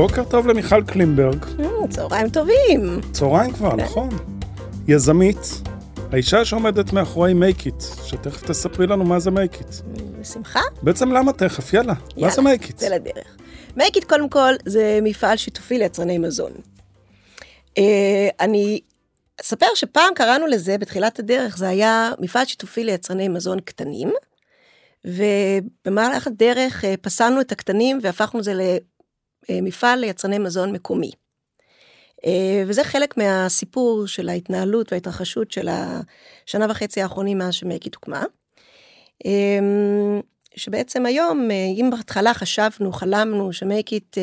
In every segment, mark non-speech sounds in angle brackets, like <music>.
בוקר טוב למיכל קלימברג. אה, צהריים טובים. צהריים כבר, כן. נכון. יזמית, האישה שעומדת מאחורי make it, שתכף תספרי לנו מה זה make it. בשמחה. בעצם למה תכף? יאללה, מה יאללה, זה make it? זה לדרך. make it קודם כל זה מפעל שיתופי ליצרני מזון. אה, אני אספר שפעם קראנו לזה, בתחילת הדרך, זה היה מפעל שיתופי ליצרני מזון קטנים, ובמהלך הדרך אה, פסלנו את הקטנים והפכנו את זה למפעל ליצרני מזון מקומי. אה, וזה חלק מהסיפור של ההתנהלות וההתרחשות של השנה וחצי האחרונים מאז שמייקית הוקמה. אה, שבעצם היום, אם בהתחלה חשבנו, חלמנו שמייקית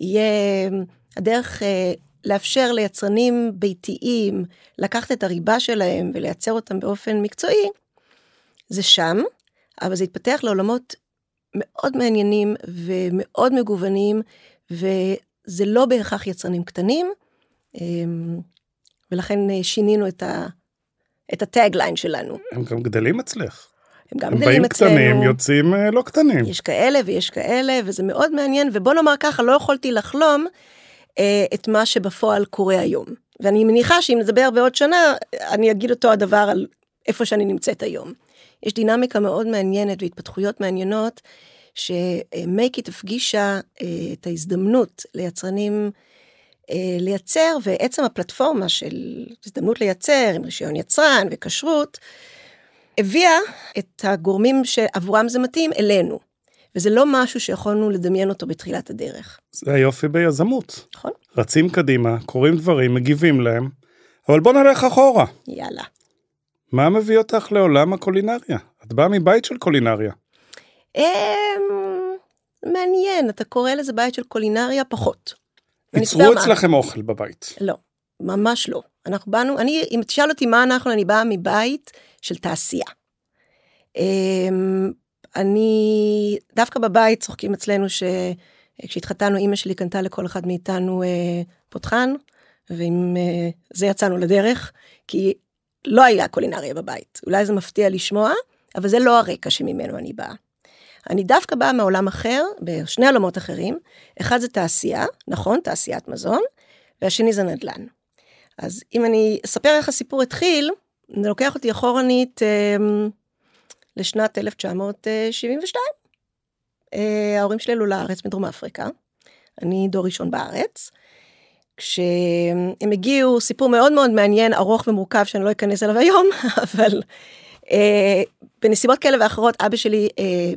יהיה הדרך לאפשר ליצרנים ביתיים לקחת את הריבה שלהם ולייצר אותם באופן מקצועי, זה שם, אבל זה התפתח לעולמות מאוד מעניינים ומאוד מגוונים, וזה לא בהכרח יצרנים קטנים, אמ, ולכן אה, שינינו את, ה, את הטאגליין שלנו. הם גם גדלים אצלך. הם גם הם גדלים באים אצלנו. קטנים, יוצאים אה, לא קטנים. יש כאלה ויש כאלה, וזה מאוד מעניין, ובוא נאמר ככה, לא יכולתי לחלום את מה שבפועל קורה היום. ואני מניחה שאם נדבר בעוד שנה, אני אגיד אותו הדבר על איפה שאני נמצאת היום. יש דינמיקה מאוד מעניינת והתפתחויות מעניינות, שמייקית הפגישה אה, את ההזדמנות ליצרנים אה, לייצר, ועצם הפלטפורמה של הזדמנות לייצר עם רישיון יצרן וכשרות, הביאה את הגורמים שעבורם זה מתאים אלינו. וזה לא משהו שיכולנו לדמיין אותו בתחילת הדרך, זה היופי ביזמות. נכון? רצים קדימה, קורים דברים, מגיבים להם, אבל בוא נלך אחורה. יאללה. מה מביא אותך לעולם הקולינריה? את באה מבית של קולינריה. אמ, מעניין, אתה קורא לזה בית של קולינריה? פחות. ייצרו אספר מה. אצלכם אוכל בבית. לא, ממש לא. אנחנו באנו, אני, אם תשאל אותי מה אנחנו, אני באה מבית של תעשייה. אני, דווקא בבית צוחקים אצלנו שכשהתחתנו, אימא שלי קנתה לכל אחד מאיתנו אה, פותחן, ועם אה, זה יצאנו לדרך, כי לא היה קולינריה בבית. אולי זה מפתיע לשמוע, אבל זה לא הרקע שממנו אני באה. אני דווקא באה מעולם אחר, בשני עולמות אחרים. אחד זה תעשייה, נכון, תעשיית מזון, והשני זה נדל"ן. אז אם אני אספר איך הסיפור התחיל, זה לוקח אותי אחורנית אה, לשנת 1972. אה, ההורים שלי עלו לארץ מדרום אפריקה, אני דור ראשון בארץ. כשהם הגיעו, סיפור מאוד מאוד מעניין, ארוך ומורכב, שאני לא אכנס אליו היום, <laughs> אבל אה, בנסיבות כאלה ואחרות, אבא שלי אה,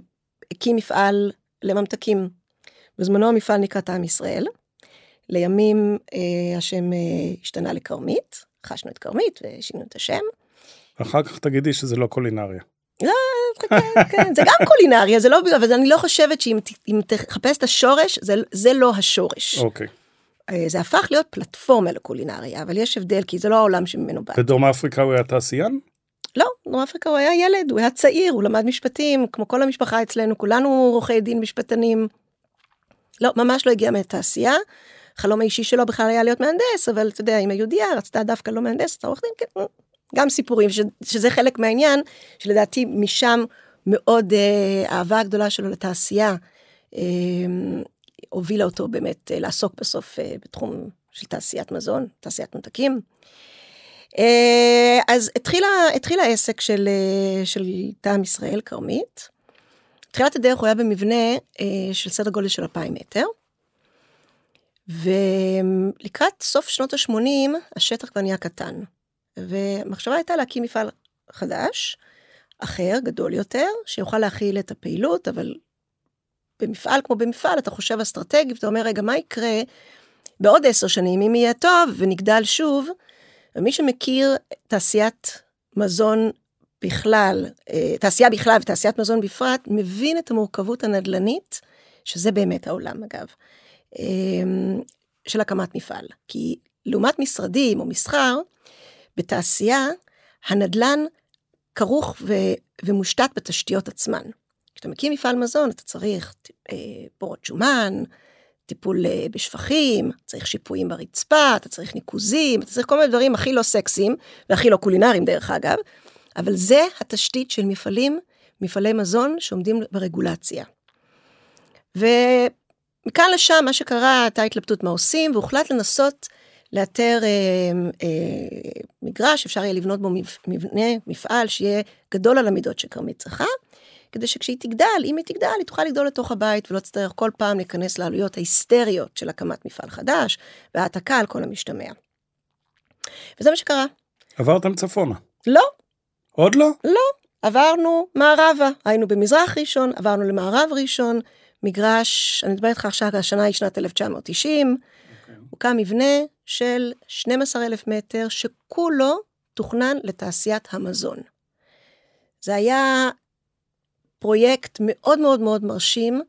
הקים מפעל לממתקים. בזמנו המפעל נקרא טעם ישראל. לימים אה, השם אה, השתנה לכרמית, חשנו את כרמית ושינו את השם. אחר כך תגידי שזה לא קולינריה. כן, כן, זה גם קולינריה, זה לא, אבל אני לא חושבת שאם תחפש את השורש, זה, זה לא השורש. אוקיי. אה, זה הפך להיות פלטפורמה לקולינריה, אבל יש הבדל, כי זה לא העולם שממנו בא. בדרום אפריקה הוא היה תעשיין? לא, דרום אפריקה הוא היה ילד, הוא היה צעיר, הוא למד משפטים, כמו כל המשפחה אצלנו, כולנו עורכי דין משפטנים. לא, ממש לא הגיע מהתעשייה. החלום האישי שלו בכלל היה להיות מהנדס, אבל אתה יודע, אם היהודייה רצתה דווקא לא מהנדס, אתה עורך דין, כן, גם סיפורים, ש, שזה חלק מהעניין, שלדעתי משם מאוד אה, האהבה הגדולה שלו לתעשייה, אה, הובילה אותו באמת אה, לעסוק בסוף אה, בתחום של תעשיית מזון, תעשיית ממתקים. אה, אז התחילה, התחיל העסק של, אה, של טעם ישראל, כרמית. תחילת הדרך הוא היה במבנה אה, של סדר גודל של 2,000 מטר. ולקראת סוף שנות ה-80 השטח כבר נהיה קטן. והמחשבה הייתה להקים מפעל חדש, אחר, גדול יותר, שיוכל להכיל את הפעילות, אבל במפעל כמו במפעל אתה חושב אסטרטגי ואתה אומר רגע מה יקרה בעוד עשר שנים אם יהיה טוב ונגדל שוב. ומי שמכיר תעשיית מזון בכלל, אה, תעשייה בכלל ותעשיית מזון בפרט, מבין את המורכבות הנדל"נית, שזה באמת העולם אגב, אה, של הקמת מפעל. כי לעומת משרדים או מסחר, בתעשייה הנדל"ן כרוך ו- ומושתת בתשתיות עצמן. כשאתה מקים מפעל מזון אתה צריך אה, בורות שומן, טיפול אה, בשפחים, צריך שיפועים ברצפה, אתה צריך ניקוזים, אתה צריך כל מיני דברים הכי לא סקסיים, והכי לא קולינריים דרך אגב, אבל זה התשתית של מפעלים, מפעלי מזון שעומדים ברגולציה. ומכאן לשם, מה שקרה, הייתה התלבטות מה עושים, והוחלט לנסות לאתר אה, אה, מגרש, אפשר יהיה לבנות בו מבנה, מפעל, שיהיה גדול על המידות שכרמית צריכה, כדי שכשהיא תגדל, אם היא תגדל, היא תוכל לגדול לתוך הבית ולא תצטרך כל פעם להיכנס לעלויות ההיסטריות של הקמת מפעל חדש, והעתקה על כל המשתמע. וזה מה שקרה. עברתם צפונה. לא. עוד לא? לא. עברנו מערבה, היינו במזרח ראשון, עברנו למערב ראשון, מגרש, אני מדברת איתך עכשיו, השנה היא שנת 1990, okay. אוקיי. הוקם מבנה של 12 אלף מטר, שכולו תוכנן לתעשיית המזון. זה היה פרויקט מאוד מאוד מאוד מרשים.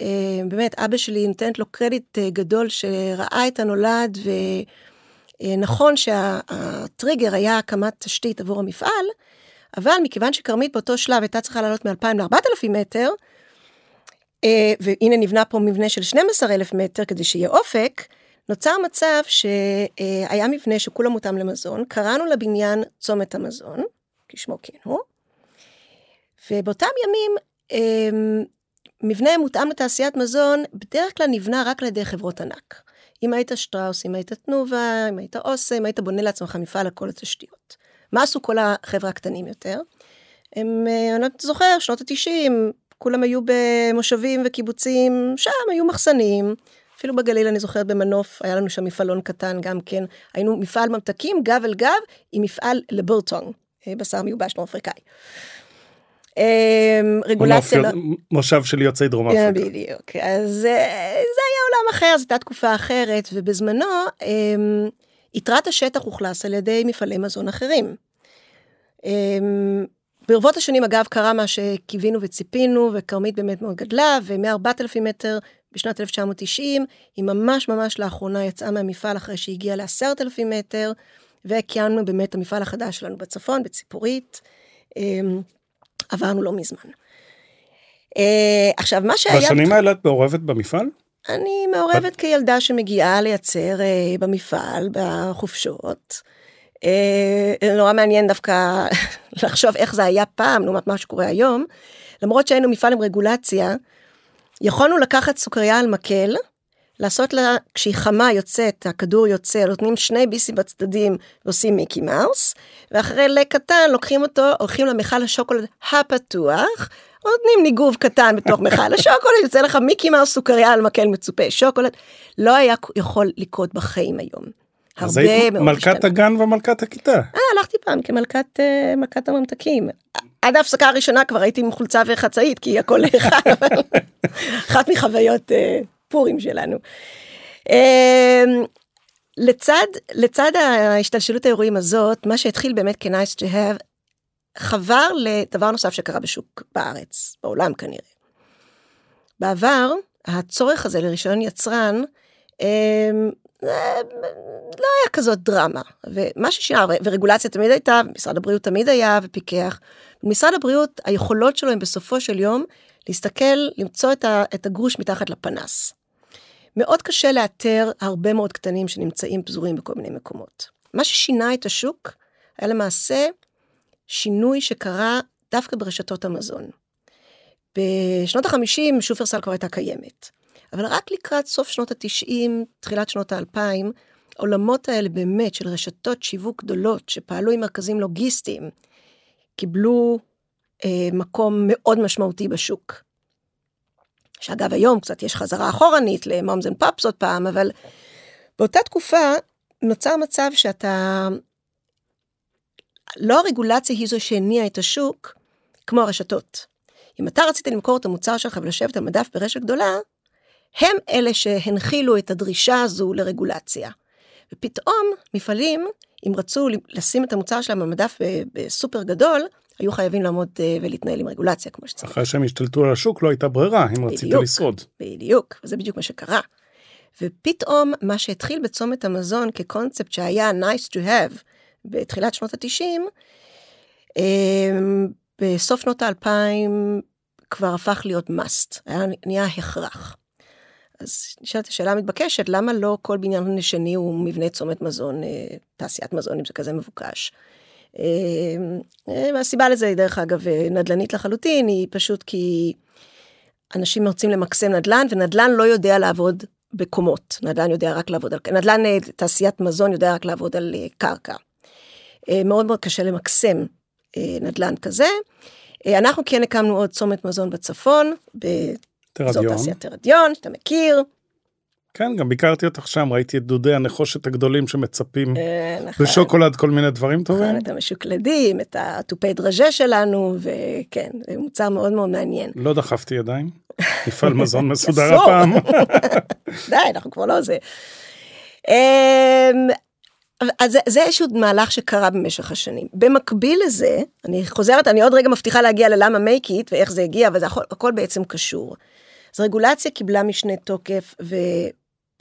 אה, באמת, אבא שלי נותנת לו קרדיט אה, גדול שראה את הנולד, ונכון שהטריגר היה הקמת תשתית עבור המפעל, אבל מכיוון שכרמית באותו שלב הייתה צריכה לעלות מ-2,000 ל-4,000 מטר, אה, והנה נבנה פה מבנה של 12,000 מטר כדי שיהיה אופק, נוצר מצב שהיה מבנה שכולו מותאם למזון, קראנו לבניין צומת המזון, כשמו כן הוא, ובאותם ימים אמ, מבנה מותאם לתעשיית מזון בדרך כלל נבנה רק על ידי חברות ענק. אם היית שטראוס, אם היית תנובה, אם היית אוסם, היית בונה לעצמך מפעל על כל התשתיות. מה עשו כל החבר'ה הקטנים יותר? הם, אה, אני לא זוכר, שנות התשעים, כולם היו במושבים וקיבוצים, שם היו מחסנים. אפילו בגליל אני זוכרת במנוף, היה לנו שם מפעלון קטן גם כן. היינו מפעל ממתקים גב אל גב עם מפעל לבורטונג, אה, בשר מיובש נור אפריקאי. אמ, רגולציה... לא... מושב של יוצאי דרום כן, אפריקה. בדיוק. אז זה היה עולם אחר, זו הייתה תקופה אחרת, ובזמנו אמ, יתרת השטח אוכלס על ידי מפעלי מזון אחרים. אמ, ברבות השנים אגב קרה מה שקיווינו וציפינו וכרמית באמת מאוד גדלה ומ-4,000 מטר בשנת 1990 היא ממש ממש לאחרונה יצאה מהמפעל אחרי שהגיעה ל-10,000 מטר וקיימנו באמת המפעל החדש שלנו בצפון בציפורית. עברנו לא מזמן. Uh, עכשיו, מה שהיה... בשנים האלה את מעורבת במפעל? אני מעורבת כילדה שמגיעה לייצר uh, במפעל, בחופשות. Uh, נורא מעניין דווקא <laughs> לחשוב איך זה היה פעם, לעומת מה שקורה היום. למרות שהיינו מפעל עם רגולציה, יכולנו לקחת סוכריה על מקל, לעשות לה, כשהיא חמה יוצאת, הכדור יוצא, נותנים שני ביסים בצדדים ועושים מיקי מאוס, ואחרי לק קטן לוקחים אותו, הולכים למכל השוקולד הפתוח, נותנים ניגוב קטן בתוך מכל השוקולד, יוצא לך מיקי מאוס סוכריה על מקל מצופה שוקולד, לא היה יכול לקרות בחיים היום. אז היית מלכת הגן ומלכת הכיתה. אה, הלכתי פעם כמלכת uh, מלכת הממתקים. עד ההפסקה הראשונה כבר הייתי עם חולצה וחצאית, כי הכל <laughs> נאכל, אחת מחוויות... Uh, הפורים שלנו. אמ, לצד, לצד ההשתלשלות האירועים הזאת, מה שהתחיל באמת כ-nice to have, חבר לדבר נוסף שקרה בשוק בארץ, בעולם כנראה. בעבר, הצורך הזה לרישיון יצרן, אמ, לא היה כזאת דרמה, ומה ששינה, ורגולציה תמיד הייתה, משרד הבריאות תמיד היה ופיקח. משרד הבריאות, היכולות שלו הם בסופו של יום להסתכל, למצוא את הגרוש מתחת לפנס. מאוד קשה לאתר הרבה מאוד קטנים שנמצאים פזורים בכל מיני מקומות. מה ששינה את השוק היה למעשה שינוי שקרה דווקא ברשתות המזון. בשנות ה-50 שופרסל כבר הייתה קיימת, אבל רק לקראת סוף שנות ה-90, תחילת שנות ה-2000, העולמות האלה באמת של רשתות שיווק גדולות שפעלו עם מרכזים לוגיסטיים, קיבלו אה, מקום מאוד משמעותי בשוק. שאגב היום קצת יש חזרה אחורנית ל-moms and pops עוד פעם, אבל באותה תקופה נוצר מצב שאתה, לא הרגולציה היא זו שהניעה את השוק, כמו הרשתות. אם אתה רצית למכור את המוצר שלך ולשבת על מדף ברשת גדולה, הם אלה שהנחילו את הדרישה הזו לרגולציה. ופתאום מפעלים, אם רצו לשים את המוצר שלהם על מדף בסופר גדול, היו חייבים לעמוד uh, ולהתנהל עם רגולציה כמו שצריך. אחרי שהם השתלטו על השוק לא הייתה ברירה אם בדיוק, רצית לשרוד. בדיוק, וזה בדיוק מה שקרה. ופתאום מה שהתחיל בצומת המזון כקונספט שהיה nice to have בתחילת שנות התשעים, um, בסוף שנות האלפיים כבר הפך להיות must, היה נהיה הכרח. אז נשאלת השאלה המתבקשת, למה לא כל בניין שני הוא מבנה צומת מזון, אה, תעשיית מזון, אם זה כזה מבוקש? אה, אה, והסיבה לזה היא דרך אגב נדל"נית לחלוטין, היא פשוט כי אנשים רוצים למקסם נדל"ן, ונדל"ן לא יודע לעבוד בקומות, נדל"ן יודע רק לעבוד על, נדל"ן תעשיית מזון יודע רק לעבוד על קרקע. מאוד מאוד קשה למקסם נדל"ן כזה. אנחנו כן הקמנו עוד צומת מזון בצפון, תרדיון. זאת תעשיית תרדיון, שאתה מכיר. כן, גם ביקרתי אותך שם, ראיתי את דודי הנחושת הגדולים שמצפים אה, נכון. בשוקולד כל מיני דברים טובים. נכון, את המשוקלדים, את התופי דרז'ה שלנו, וכן, זה מוצר מאוד מאוד מעניין. לא דחפתי ידיים, מפעל <laughs> מזון מסודר הפעם. <laughs> די, אנחנו כבר לא זה. אמ, אז זה, זה איזשהו מהלך שקרה במשך השנים. במקביל לזה, אני חוזרת, אני עוד רגע מבטיחה להגיע ללמה make it ואיך זה הגיע, אבל זה הכל, הכל בעצם קשור. אז רגולציה קיבלה משנה תוקף,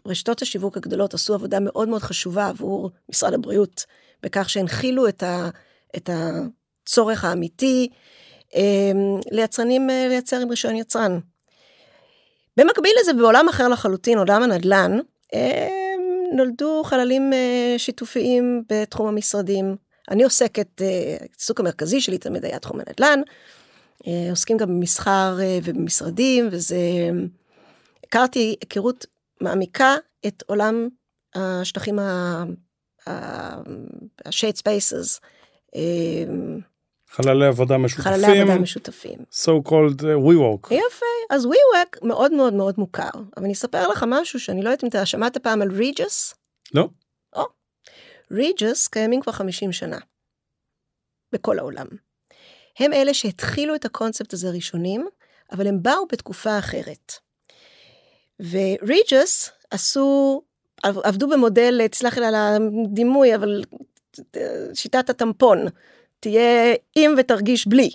ורשתות השיווק הגדולות עשו עבודה מאוד מאוד חשובה עבור משרד הבריאות, בכך שהנחילו את, ה, את הצורך האמיתי אמ, ליצרנים אה, לייצר עם רישיון יצרן. במקביל לזה, בעולם אחר לחלוטין, עולם הנדל"ן, אמ, נולדו חללים אה, שיתופיים בתחום המשרדים. אני עוסקת, אה, העיסוק המרכזי שלי תמיד היה תחום הנדל"ן, עוסקים גם במסחר ובמשרדים, וזה... הכרתי היכרות מעמיקה את עולם השטחים ה-shade spaces. חללי עבודה משותפים. חללי עבודה משותפים. So called uh, WeWork. יפה, אז WeWork מאוד מאוד מאוד מוכר. אבל אני אספר לך משהו שאני לא יודעת אם אתה שמעת פעם על ריג'ס? לא. או. ריג'ס קיימים כבר 50 שנה. בכל העולם. הם אלה שהתחילו את הקונספט הזה ראשונים, אבל הם באו בתקופה אחרת. וריג'ס עשו, עבדו במודל, תסלח לי על הדימוי, אבל שיטת הטמפון. תהיה עם ותרגיש בלי.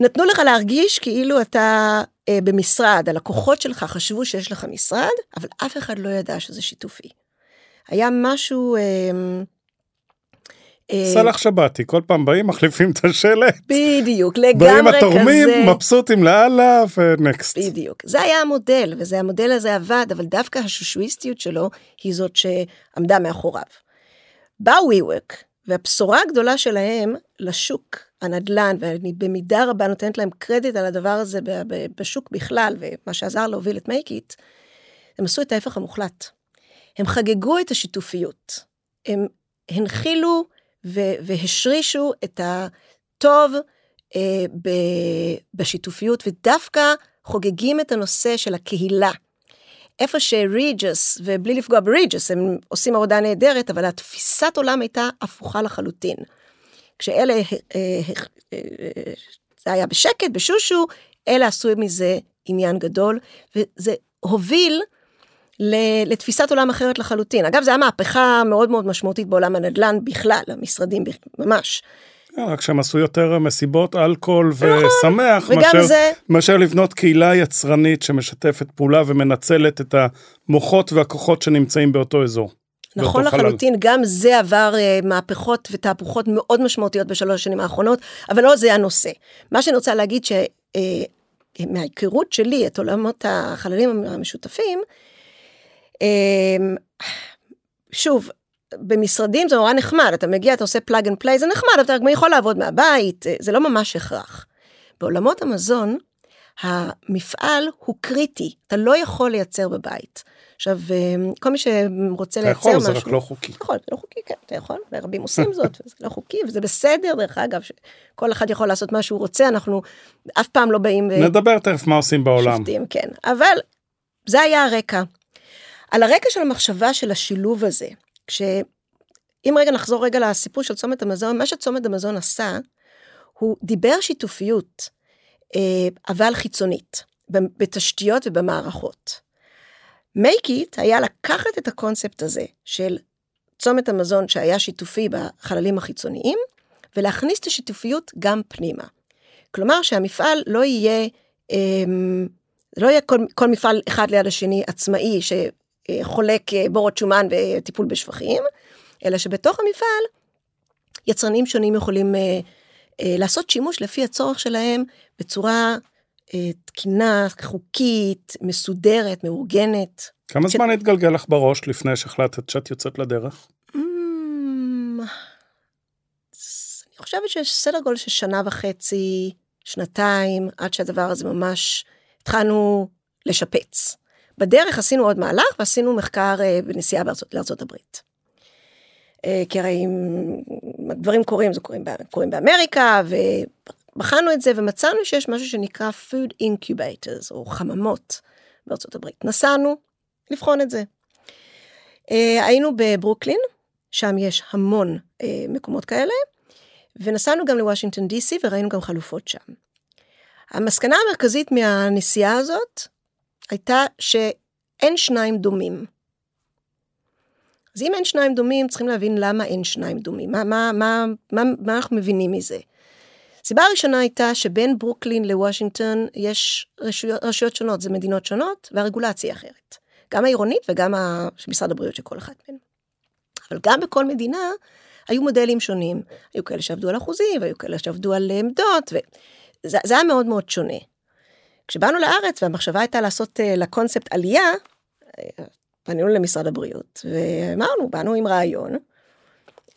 נתנו לך להרגיש כאילו אתה אה, במשרד, הלקוחות שלך חשבו שיש לך משרד, אבל אף אחד לא ידע שזה שיתופי. היה משהו... אה, סלח שבתי, כל פעם באים, מחליפים את השלט. בדיוק, לגמרי כזה. באים התורמים, מבסוטים לאללה ונקסט. בדיוק. זה היה המודל, וזה המודל הזה עבד, אבל דווקא השושואיסטיות שלו היא זאת שעמדה מאחוריו. בא WeWork, והבשורה הגדולה שלהם לשוק הנדל"ן, ואני במידה רבה נותנת להם קרדיט על הדבר הזה בשוק בכלל, ומה שעזר להוביל את מייקית, הם עשו את ההפך המוחלט. הם חגגו את השיתופיות. הם הנחילו והשרישו את הטוב אה, בשיתופיות, ודווקא חוגגים את הנושא של הקהילה. איפה שריג'ס, ובלי לפגוע בריג'ס, הם עושים עבודה נהדרת, אבל התפיסת עולם הייתה הפוכה לחלוטין. כשאלה, אה, אה, אה, זה היה בשקט, בשושו, אלה עשו מזה עניין גדול, וזה הוביל לתפיסת עולם אחרת לחלוטין. אגב, זו הייתה מהפכה מאוד מאוד משמעותית בעולם הנדל"ן בכלל, המשרדים ממש. כן, רק שהם עשו יותר מסיבות אלכוהול נכון, ושמח מאשר, זה... מאשר לבנות קהילה יצרנית שמשתפת פעולה ומנצלת את המוחות והכוחות שנמצאים באותו אזור. נכון לחלוטין, גם זה עבר uh, מהפכות ותהפוכות מאוד משמעותיות בשלוש השנים האחרונות, אבל לא זה הנושא. מה שאני רוצה להגיד שמההיכרות uh, שלי את עולמות החללים המשותפים, שוב, במשרדים זה נורא נחמד, אתה מגיע, אתה עושה plug and play, זה נחמד, אתה יכול לעבוד מהבית, זה לא ממש הכרח. בעולמות המזון, המפעל הוא קריטי, אתה לא יכול לייצר בבית. עכשיו, כל מי שרוצה לייצר משהו... אתה יכול, זה רק לא חוקי. יכול, זה לא חוקי, כן, אתה יכול, ורבים עושים זאת, וזה לא חוקי, וזה בסדר, דרך אגב, שכל אחד יכול לעשות מה שהוא רוצה, אנחנו אף פעם לא באים... נדבר תכף מה עושים בעולם. שופטים, כן. אבל זה היה הרקע. על הרקע של המחשבה של השילוב הזה, כשאם רגע נחזור רגע לסיפור של צומת המזון, מה שצומת המזון עשה, הוא דיבר שיתופיות, אה, אבל חיצונית, בתשתיות ובמערכות. מייקית היה לקחת את הקונספט הזה של צומת המזון שהיה שיתופי בחללים החיצוניים, ולהכניס את השיתופיות גם פנימה. כלומר שהמפעל לא יהיה, אמ, לא יהיה כל, כל מפעל אחד ליד השני עצמאי חולק אה, בורות שומן וטיפול בשפכים, אלא שבתוך המפעל יצרנים שונים יכולים אה, אה, לעשות שימוש לפי הצורך שלהם בצורה תקינה, חוקית, מסודרת, מאורגנת. כמה ש... זמן התגלגל לך בראש לפני שהחלטת שאת יוצאת לדרך? Mm, אני חושבת שיש סדר גודל של שנה וחצי, שנתיים, עד שהדבר הזה ממש התחלנו לשפץ. בדרך עשינו עוד מהלך ועשינו מחקר אה, בנסיעה לארצות הברית. אה, כי הרי אם דברים קורים, זה קורים, קורים באמריקה, ובחנו את זה ומצאנו שיש משהו שנקרא food incubators, או חממות בארצות הברית. נסענו לבחון את זה. אה, היינו בברוקלין, שם יש המון מקומות כאלה, ונסענו גם לוושינגטון די.סי וראינו גם חלופות שם. המסקנה המרכזית מהנסיעה הזאת הייתה שאין שניים דומים. אז אם אין שניים דומים, צריכים להבין למה אין שניים דומים, מה, מה, מה, מה, מה אנחנו מבינים מזה. הסיבה הראשונה הייתה שבין ברוקלין לוושינגטון יש רשויות, רשויות שונות, זה מדינות שונות, והרגולציה אחרת. גם העירונית וגם של משרד הבריאות של כל אחת מהן. אבל גם בכל מדינה היו מודלים שונים. היו כאלה שעבדו על אחוזים, והיו כאלה שעבדו על עמדות, וזה היה מאוד מאוד שונה. כשבאנו לארץ והמחשבה הייתה לעשות uh, לקונספט עלייה, אה, פנינו למשרד הבריאות ואמרנו, באנו עם רעיון, um,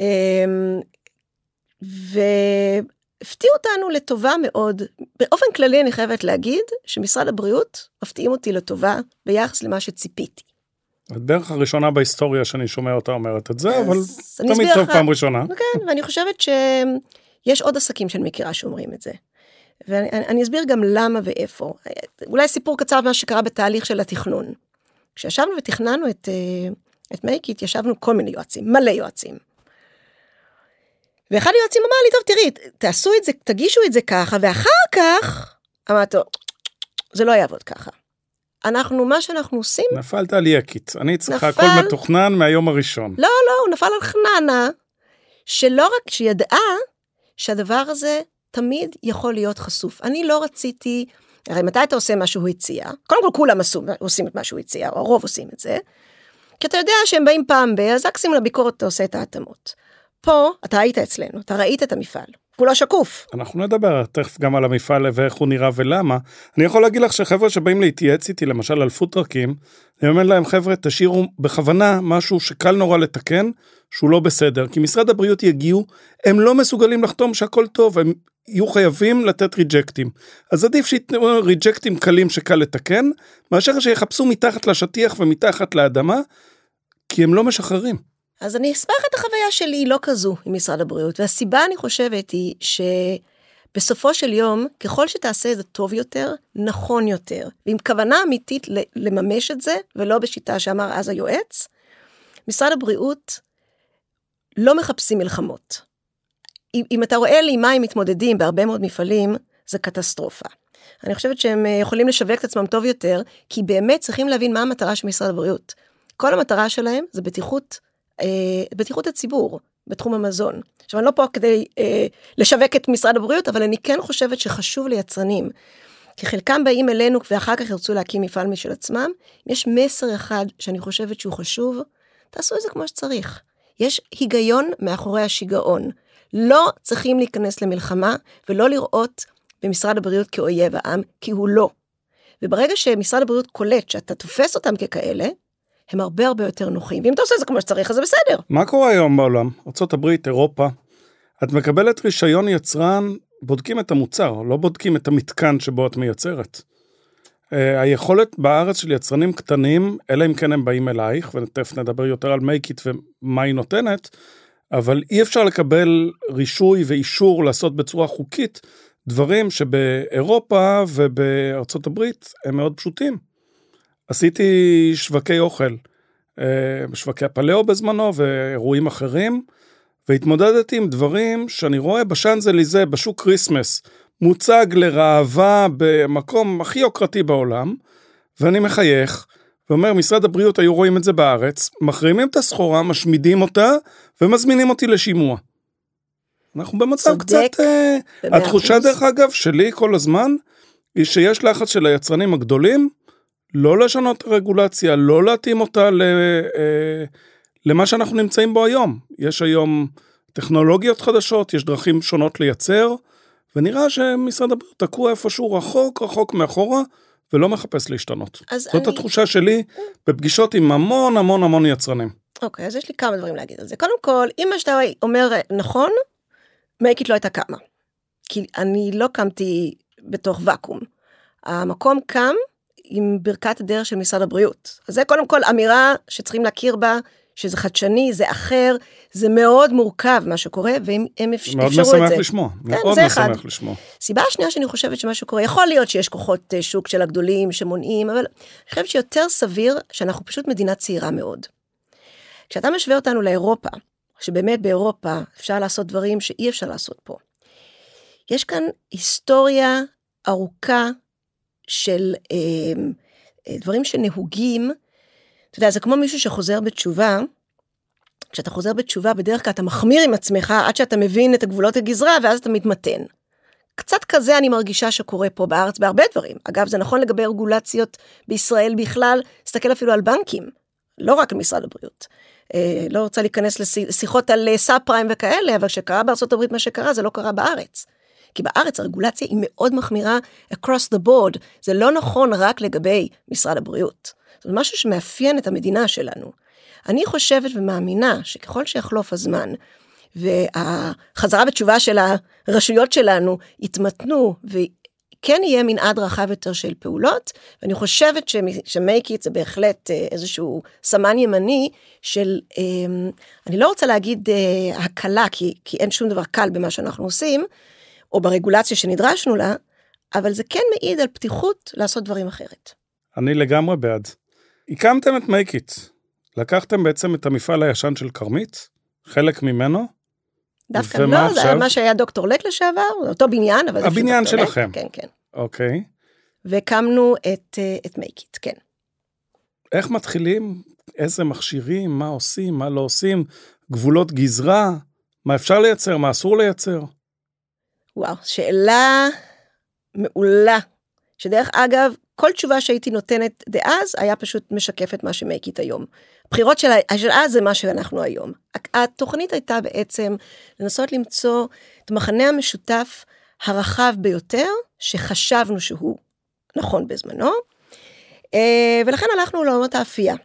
והפתיעו אותנו לטובה מאוד. באופן כללי אני חייבת להגיד שמשרד הבריאות מפתיעים אותי לטובה ביחס למה שציפיתי. הדרך הראשונה בהיסטוריה שאני שומע אותה אומרת את זה, אבל תמיד טוב פעם ראשונה. כן, ואני חושבת שיש עוד עסקים שאני מכירה שאומרים את זה. ואני אסביר גם למה ואיפה. אולי סיפור קצר מה שקרה בתהליך של התכנון. כשישבנו ותכננו את, אה, את מייקיט, ישבנו כל מיני יועצים, מלא יועצים. ואחד היועצים אמר לי, טוב תראי, תעשו את זה, תגישו את זה ככה, ואחר כך, אמרתי לו, זה לא יעבוד ככה. אנחנו, מה שאנחנו עושים... נפלת על יקית, אני צריכה נפל... הכל מתוכנן מהיום הראשון. לא, לא, הוא נפל על חננה, שלא רק שידעה שהדבר הזה תמיד יכול להיות חשוף. אני לא רציתי, הרי מתי אתה עושה מה שהוא הציע? קודם כל כולם עשו, עושים את מה שהוא הציע, או הרוב עושים את זה. כי אתה יודע שהם באים פעם ב, אז מקסימום לביקורת אתה עושה את ההתאמות. פה, אתה היית אצלנו, אתה ראית את המפעל. כולו שקוף. אנחנו נדבר תכף גם על המפעל ואיך הוא נראה ולמה. אני יכול להגיד לך שחבר'ה שבאים להתייעץ איתי למשל על פוטרקים, אני אומר להם חבר'ה תשאירו בכוונה משהו שקל נורא לתקן, שהוא לא בסדר, כי משרד הבריאות יגיעו, הם לא מסוגלים לחתום שהכל טוב, הם יהיו חייבים לתת ריג'קטים. אז עדיף שייתנו ריג'קטים קלים שקל לתקן, מאשר שיחפשו מתחת לשטיח ומתחת לאדמה, כי הם לא משחררים. אז אני אספר את החוויה שלי לא כזו עם משרד הבריאות, והסיבה אני חושבת היא שבסופו של יום, ככל שתעשה את זה טוב יותר, נכון יותר, ועם כוונה אמיתית לממש את זה, ולא בשיטה שאמר אז היועץ, משרד הבריאות לא מחפשים מלחמות. אם אתה רואה לי מה הם מתמודדים בהרבה מאוד מפעלים, זה קטסטרופה. אני חושבת שהם אה, יכולים לשווק את עצמם טוב יותר, כי באמת צריכים להבין מה המטרה של משרד הבריאות. כל המטרה שלהם זה בטיחות, אה, בטיחות הציבור בתחום המזון. עכשיו אני לא פה כדי אה, לשווק את משרד הבריאות, אבל אני כן חושבת שחשוב ליצרנים, כי חלקם באים אלינו ואחר כך ירצו להקים מפעל משל עצמם, יש מסר אחד שאני חושבת שהוא חשוב, תעשו את זה כמו שצריך. יש היגיון מאחורי השיגעון. לא צריכים להיכנס למלחמה ולא לראות במשרד הבריאות כאויב העם, כי הוא לא. וברגע שמשרד הבריאות קולט שאתה תופס אותם ככאלה, הם הרבה הרבה יותר נוחים. ואם אתה עושה את זה כמו שצריך, אז זה בסדר. מה קורה היום בעולם? ארה"ב, אירופה, את מקבלת רישיון יצרן, בודקים את המוצר, לא בודקים את המתקן שבו את מייצרת. Uh, היכולת בארץ של יצרנים קטנים, אלא אם כן הם באים אלייך, ותכף נדבר יותר על מייקית ומה היא נותנת, אבל אי אפשר לקבל רישוי ואישור לעשות בצורה חוקית דברים שבאירופה ובארצות הברית הם מאוד פשוטים. עשיתי שווקי אוכל, אה, שוקי הפלאו בזמנו ואירועים אחרים, והתמודדתי עם דברים שאני רואה בשאנזליזה, בשוק כריסמס, מוצג לראווה במקום הכי יוקרתי בעולם, ואני מחייך, ואומר, משרד הבריאות היו רואים את זה בארץ, מחרימים את הסחורה, משמידים אותה, ומזמינים אותי לשימוע. אנחנו במצב צודק, קצת... אה, התחושה, דרך אגב, שלי כל הזמן, היא שיש לחץ של היצרנים הגדולים, לא לשנות את הרגולציה, לא להתאים אותה ל, אה, למה שאנחנו נמצאים בו היום. יש היום טכנולוגיות חדשות, יש דרכים שונות לייצר, ונראה שמשרד הבריאות תקוע איפשהו רחוק רחוק מאחורה, ולא מחפש להשתנות. זאת אני... התחושה שלי בפגישות עם המון המון המון יצרנים. אוקיי, אז יש לי כמה דברים להגיד על זה. קודם כל, אם מה שאתה אומר נכון, מייקית לא הייתה קמה. כי אני לא קמתי בתוך ואקום. המקום קם עם ברכת הדרך של משרד הבריאות. אז זה קודם כל אמירה שצריכים להכיר בה, שזה חדשני, זה אחר, זה מאוד מורכב מה שקורה, והם אפשרו את זה. מאוד משמח לשמוע, כן, מאוד משמח לשמוע. סיבה שנייה שאני חושבת שמה שקורה, יכול להיות שיש כוחות אה, שוק של הגדולים שמונעים, אבל אני חושבת שיותר סביר שאנחנו פשוט מדינה צעירה מאוד. כשאתה משווה אותנו לאירופה, שבאמת באירופה אפשר לעשות דברים שאי אפשר לעשות פה. יש כאן היסטוריה ארוכה של אה, אה, דברים שנהוגים, אתה יודע, זה כמו מישהו שחוזר בתשובה, כשאתה חוזר בתשובה, בדרך כלל אתה מחמיר עם עצמך עד שאתה מבין את הגבולות הגזרה, ואז אתה מתמתן. קצת כזה אני מרגישה שקורה פה בארץ בהרבה דברים. אגב, זה נכון לגבי רגולציות בישראל בכלל, תסתכל אפילו על בנקים, לא רק על משרד הבריאות. אה, לא רוצה להיכנס לשיחות על סאב פריים וכאלה, אבל כשקרה הברית מה שקרה, זה לא קרה בארץ. כי בארץ הרגולציה היא מאוד מחמירה across the board, זה לא נכון רק לגבי משרד הבריאות. זה משהו שמאפיין את המדינה שלנו. אני חושבת ומאמינה שככל שיחלוף הזמן, והחזרה בתשובה של הרשויות שלנו יתמתנו וכן יהיה מנעד רחב יותר של פעולות, ואני חושבת שמייקי זה בהחלט אה, איזשהו סמן ימני של, אמ, אני לא רוצה להגיד אה, הקלה, כי, כי אין שום דבר קל במה שאנחנו עושים, או ברגולציה שנדרשנו לה, אבל זה כן מעיד על פתיחות לעשות דברים אחרת. אני לגמרי בעד. הקמתם את מייקית. לקחתם בעצם את המפעל הישן של כרמית, חלק ממנו, דווקא לא, עכשיו? זה היה מה שהיה דוקטור לק לשעבר, אותו בניין, אבל הבניין שלכם. כן, כן. אוקיי. והקמנו את, אה, את מייקית, כן. איך מתחילים? איזה מכשירים? מה עושים? מה לא עושים? גבולות גזרה? מה אפשר לייצר? מה אסור לייצר? וואו, שאלה מעולה, שדרך אגב, כל תשובה שהייתי נותנת דאז, היה פשוט משקף את מה שמייקית היום. הבחירות של, אז זה מה שאנחנו היום. התוכנית הייתה בעצם לנסות למצוא את המחנה המשותף הרחב ביותר, שחשבנו שהוא נכון בזמנו, אה, ולכן הלכנו לעולמות האפייה.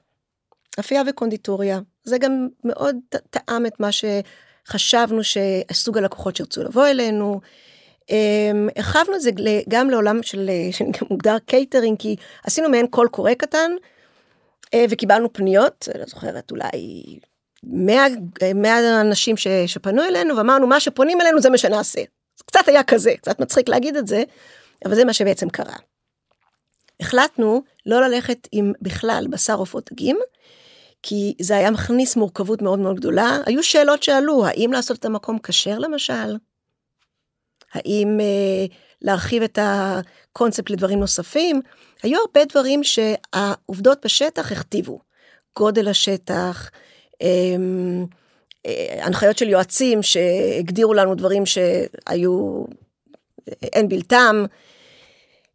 אפייה וקונדיטוריה. זה גם מאוד טעם את מה שחשבנו שסוג הלקוחות שירצו לבוא אלינו. אמ, הרחבנו את זה גם לעולם של, מוגדר קייטרינג, כי עשינו מעין קול קורא קטן, אה, וקיבלנו פניות, לא זוכרת, אולי 100, 100 אנשים ש, שפנו אלינו, ואמרנו, מה שפונים אלינו זה מה שנעשה. קצת היה כזה, קצת מצחיק להגיד את זה, אבל זה מה שבעצם קרה. החלטנו לא ללכת עם בכלל בשר עופות דגים, כי זה היה מכניס מורכבות מאוד מאוד גדולה. היו שאלות שעלו, האם לעשות את המקום כשר למשל? האם אה, להרחיב את הקונספט לדברים נוספים? היו הרבה דברים שהעובדות בשטח הכתיבו. גודל השטח, אה, אה, הנחיות של יועצים שהגדירו לנו דברים שהיו, אין בלתן.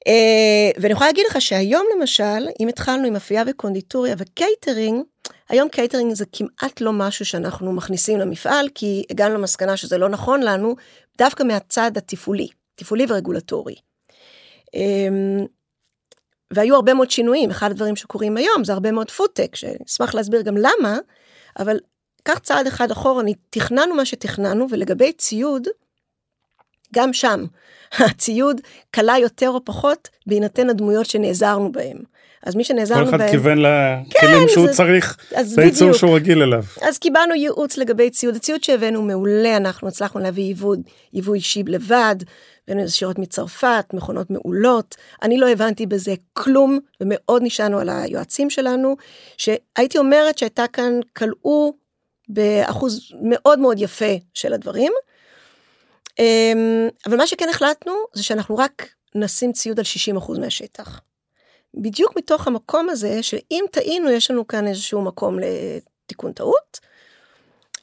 אה, ואני יכולה להגיד לך שהיום למשל, אם התחלנו עם אפייה וקונדיטוריה וקייטרינג, היום קייטרינג זה כמעט לא משהו שאנחנו מכניסים למפעל, כי הגענו למסקנה שזה לא נכון לנו, דווקא מהצד התפעולי, תפעולי ורגולטורי. אמ, והיו הרבה מאוד שינויים, אחד הדברים שקורים היום זה הרבה מאוד פודטק, שאשמח להסביר גם למה, אבל קח צעד אחד אחורה, תכננו מה שתכננו, ולגבי ציוד, גם שם, <laughs> הציוד קלה יותר או פחות בהינתן הדמויות שנעזרנו בהם. אז מי שנעזרנו בהם... כל אחד כיוון לכלים כן, שהוא זה, צריך בייצור שהוא רגיל אליו. אז קיבלנו ייעוץ לגבי ציוד. הציוד שהבאנו מעולה, אנחנו הצלחנו להביא ייבוא, ייבוא אישי לבד, הבאנו ישירות מצרפת, מכונות מעולות. אני לא הבנתי בזה כלום, ומאוד נשענו על היועצים שלנו, שהייתי אומרת שהייתה כאן, כלאו באחוז מאוד מאוד יפה של הדברים. אמ, אבל מה שכן החלטנו זה שאנחנו רק נשים ציוד על 60% מהשטח. בדיוק מתוך המקום הזה שאם טעינו יש לנו כאן איזשהו מקום לתיקון טעות.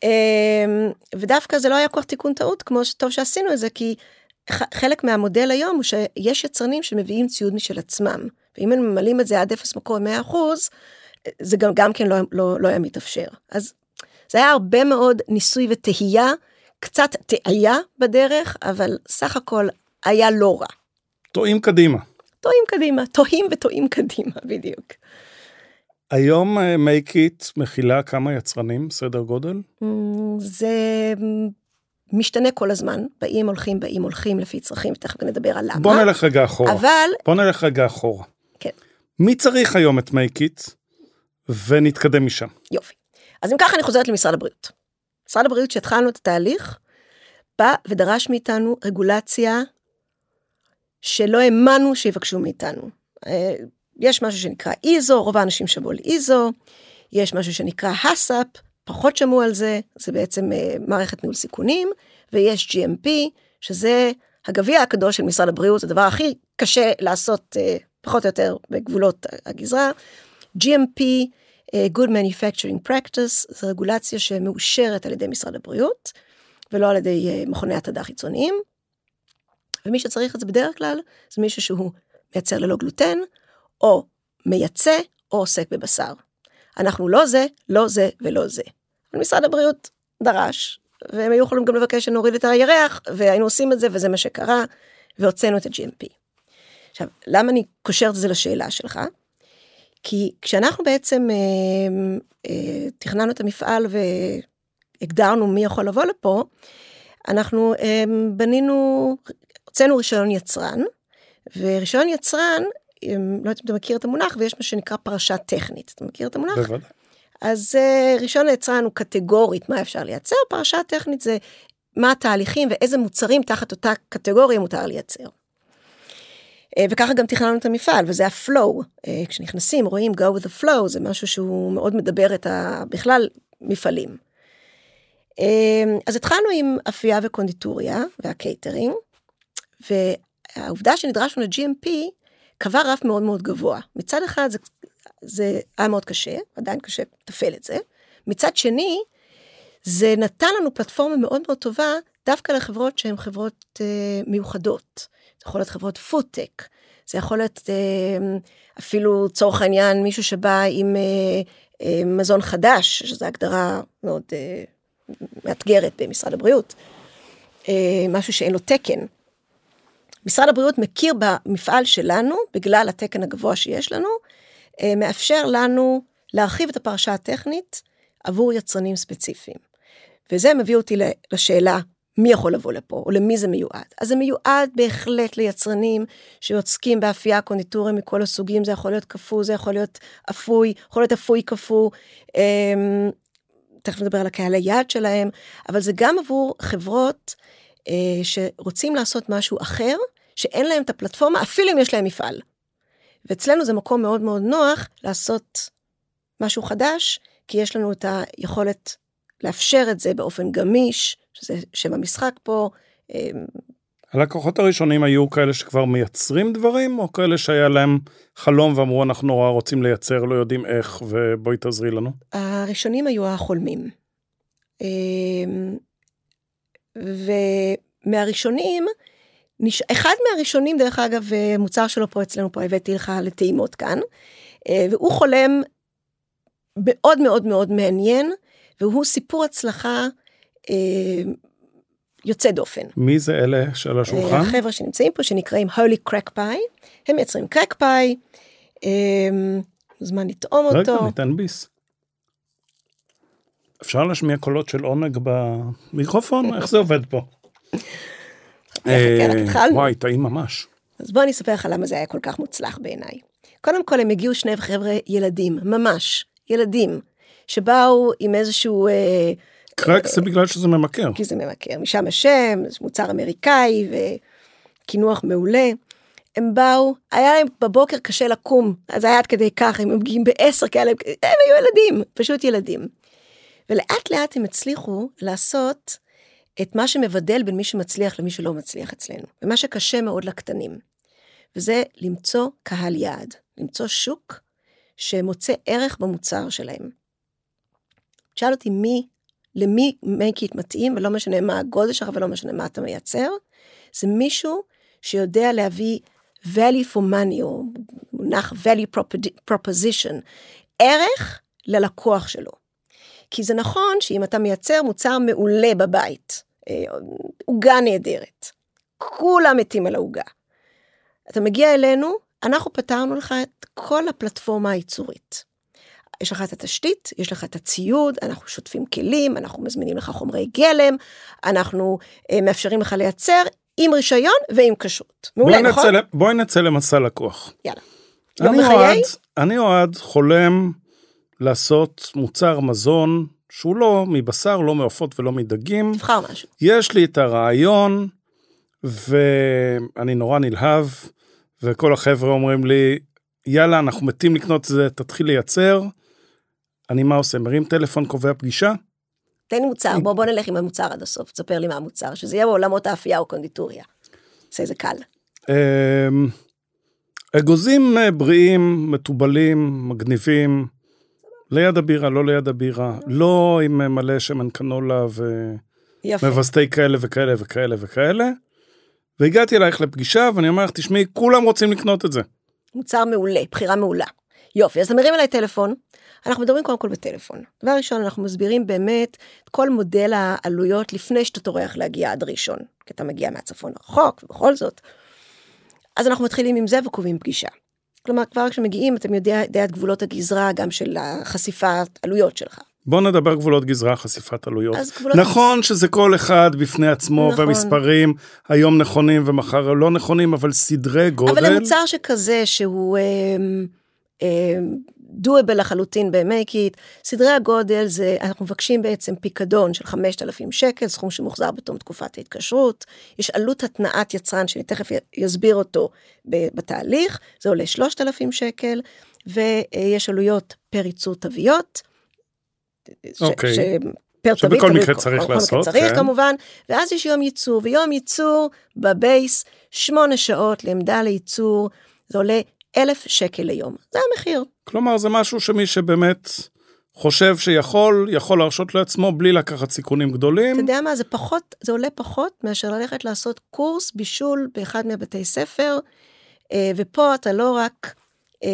אמ, ודווקא זה לא היה כל תיקון טעות כמו שטוב שעשינו את זה כי חלק מהמודל היום הוא שיש יצרנים שמביאים ציוד משל עצמם ואם הם ממלאים את זה עד אפס מקום 100% זה גם, גם כן לא, לא, לא היה מתאפשר אז זה היה הרבה מאוד ניסוי וטהייה קצת טעיה בדרך, אבל סך הכל היה לא רע. טועים קדימה. טועים קדימה, טועים וטועים קדימה, בדיוק. היום make it מכילה כמה יצרנים, סדר גודל? Mm, זה משתנה כל הזמן, באים הולכים, באים הולכים לפי צרכים, תכף נדבר על למה. בוא נלך רגע אחורה. אבל... בוא נלך רגע אחורה. כן. מי צריך היום את make it, ונתקדם משם. יופי. אז אם ככה אני חוזרת למשרד הבריאות. משרד הבריאות שהתחלנו את התהליך, בא ודרש מאיתנו רגולציה שלא האמנו שיבקשו מאיתנו. אה, יש משהו שנקרא איזו, רוב האנשים שמעו על איזו, יש משהו שנקרא הסאפ, פחות שמעו על זה, זה בעצם אה, מערכת ניהול סיכונים, ויש GMP, שזה הגביע הקדוש של משרד הבריאות, הדבר הכי קשה לעשות אה, פחות או יותר בגבולות הגזרה. GMP, Good Manufacturing Practice, זו רגולציה שמאושרת על ידי משרד הבריאות, ולא על ידי מכוני התעדה חיצוניים. ומי שצריך את זה בדרך כלל, זה מישהו שהוא מייצר ללא גלוטן, או מייצא, או עוסק בבשר. אנחנו לא זה, לא זה ולא זה. משרד הבריאות דרש, והם היו יכולים גם לבקש שנוריד את הירח, והיינו עושים את זה, וזה מה שקרה, והוצאנו את ה-GMP. עכשיו, למה אני קושרת את זה לשאלה שלך? כי כשאנחנו בעצם אה, אה, תכננו את המפעל והגדרנו מי יכול לבוא לפה, אנחנו אה, בנינו הוצאנו רישיון יצרן, ורישיון יצרן, לא יודעת אם אתה מכיר את המונח, ויש מה שנקרא פרשה טכנית. אתה מכיר את המונח? בוודאי. אז uh, רישיון היצרן הוא קטגורית מה אפשר לייצר, פרשה טכנית זה מה התהליכים ואיזה מוצרים תחת אותה קטגוריה מותר לייצר. Uh, וככה גם תכננו את המפעל, וזה הפלואו. Uh, כשנכנסים רואים go with the flow, זה משהו שהוא מאוד מדבר את ה... בכלל מפעלים. אה, אז התחלנו עם אפייה וקונדיטוריה והקייטרינג. והעובדה שנדרשנו ל-GMP קבע רף מאוד מאוד גבוה. מצד אחד זה, זה היה מאוד קשה, עדיין קשה לתפעל את זה. מצד שני, זה נתן לנו פלטפורמה מאוד מאוד טובה דווקא לחברות שהן חברות אה, מיוחדות. זה יכול להיות חברות food-tech, זה יכול להיות אה, אפילו לצורך העניין מישהו שבא עם אה, אה, מזון חדש, שזו הגדרה מאוד אה, מאתגרת במשרד הבריאות, אה, משהו שאין לו תקן. משרד הבריאות מכיר במפעל שלנו, בגלל התקן הגבוה שיש לנו, אה, מאפשר לנו להרחיב את הפרשה הטכנית עבור יצרנים ספציפיים. וזה מביא אותי לשאלה, מי יכול לבוא לפה, או למי זה מיועד? אז זה מיועד בהחלט ליצרנים שעוסקים באפייה קונדיטוריה מכל הסוגים, זה יכול להיות קפוא, זה יכול להיות אפוי, יכול להיות אפוי קפוא, אמ, תכף נדבר על הקהל היעד שלהם, אבל זה גם עבור חברות שרוצים לעשות משהו אחר, שאין להם את הפלטפורמה, אפילו אם יש להם מפעל. ואצלנו זה מקום מאוד מאוד נוח לעשות משהו חדש, כי יש לנו את היכולת לאפשר את זה באופן גמיש, שזה שם המשחק פה. אה, הלקוחות הראשונים היו כאלה שכבר מייצרים דברים, או כאלה שהיה להם חלום ואמרו אנחנו נורא רוצים לייצר, לא יודעים איך, ובואי תעזרי לנו? הראשונים היו החולמים. ומהראשונים, נש... אחד מהראשונים דרך אגב אה, מוצר שלו פה אצלנו פה הבאתי לך לטעימות כאן אה, והוא חולם מאוד מאוד מאוד מעניין והוא סיפור הצלחה אה, יוצא דופן. מי זה אלה של השולחן? החבר'ה שנמצאים פה שנקראים Holy Crack Pie הם מייצרים קרק פאי. זמן לטעום אותו. רגע ניתן ביס. אפשר להשמיע קולות של עונג במיקרופון? איך זה עובד פה? כן, וואי, טעים ממש. אז בוא אני אספר לך למה זה היה כל כך מוצלח בעיניי. קודם כל הם הגיעו שני חבר'ה ילדים, ממש, ילדים, שבאו עם איזשהו... אה, קרק זה בגלל שזה ממכר. כי זה ממכר, משם השם, זה מוצר אמריקאי וקינוח מעולה. הם באו, היה להם בבוקר קשה לקום, אז היה עד כדי כך, הם מגיעים בעשר כאלה, הם היו ילדים, פשוט ילדים. ולאט לאט הם הצליחו לעשות את מה שמבדל בין מי שמצליח למי שלא מצליח אצלנו, ומה שקשה מאוד לקטנים. וזה למצוא קהל יעד, למצוא שוק שמוצא ערך במוצר שלהם. תשאל אותי מי, למי מייקיט מתאים, ולא משנה מה הגודל שלך ולא משנה מה אתה מייצר, זה מישהו שיודע להביא value for money, המונח value proposition, ערך ללקוח שלו. כי זה נכון שאם אתה מייצר מוצר מעולה בבית, אה, עוגה נהדרת. כולם מתים על העוגה. אתה מגיע אלינו, אנחנו פתרנו לך את כל הפלטפורמה הייצורית. יש לך את התשתית, יש לך את הציוד, אנחנו שוטפים כלים, אנחנו מזמינים לך חומרי גלם, אנחנו אה, מאפשרים לך לייצר עם רישיון ועם כשרות. מעולה, בואי נכון? בואי נצא למסע לקוח. יאללה. אני? אוהד, אני אוהד חולם לעשות מוצר מזון שהוא לא מבשר, לא מעופות ולא מדגים. תבחר משהו. יש לי את הרעיון, ואני נורא נלהב, וכל החבר'ה אומרים לי, יאללה, אנחנו מתים לקנות את זה, תתחיל לייצר. אני מה עושה? מרים טלפון, קובע פגישה? תן מוצר, בוא בוא נלך עם המוצר עד הסוף, תספר לי מה המוצר, שזה יהיה בעולמות האפייה או קונדיטוריה. עושה זה קל. אמ, אגוזים אה, בריאים, מתובלים, מגניבים, ליד הבירה, לא ליד הבירה, לא עם מלא שמן קנולה. ומווסתי כאלה וכאלה וכאלה וכאלה. והגעתי אלייך לפגישה ואני אומר לך, תשמעי, כולם רוצים לקנות את זה. מוצר מעולה, בחירה מעולה. יופי, אז אתה מרים אליי טלפון, אנחנו מדברים קודם כל בטלפון. דבר ראשון, אנחנו מסבירים באמת את כל מודל העלויות לפני שאתה טורח להגיע עד ראשון, כי אתה מגיע מהצפון הרחוק, ובכל זאת. אז אנחנו מתחילים עם זה וקובעים פגישה. כלומר, כבר כשמגיעים, אתם יודע, יודע את גבולות הגזרה גם של החשיפת עלויות שלך. בוא נדבר גבולות גזרה, חשיפת עלויות. גבולות נכון שזה כל אחד בפני עצמו, נכון. והמספרים היום נכונים ומחר לא נכונים, אבל סדרי גודל. אבל למוצר שכזה שהוא דואבל לחלוטין ב-make it, סדרי הגודל זה, אנחנו מבקשים בעצם פיקדון של 5,000 שקל, סכום שמוחזר בתום תקופת ההתקשרות, יש עלות התנעת יצרן שאני תכף י- אותו בתהליך, זה עולה 3,000 שקל, ויש עלויות פר ייצור תוויות. ש- אוקיי. ש- פר שבכל תווית, תלוי- מקרה צריך בכל לעשות, צריך כן. כמובן, ואז יש יום ייצור, ויום ייצור בבייס, שמונה שעות לעמדה לייצור, זה עולה אלף שקל ליום, זה המחיר. כלומר, זה משהו שמי שבאמת חושב שיכול, יכול להרשות לעצמו בלי לקחת סיכונים גדולים. אתה יודע מה, זה פחות, זה עולה פחות מאשר ללכת לעשות קורס בישול באחד מהבתי ספר, אה, ופה אתה לא רק אה,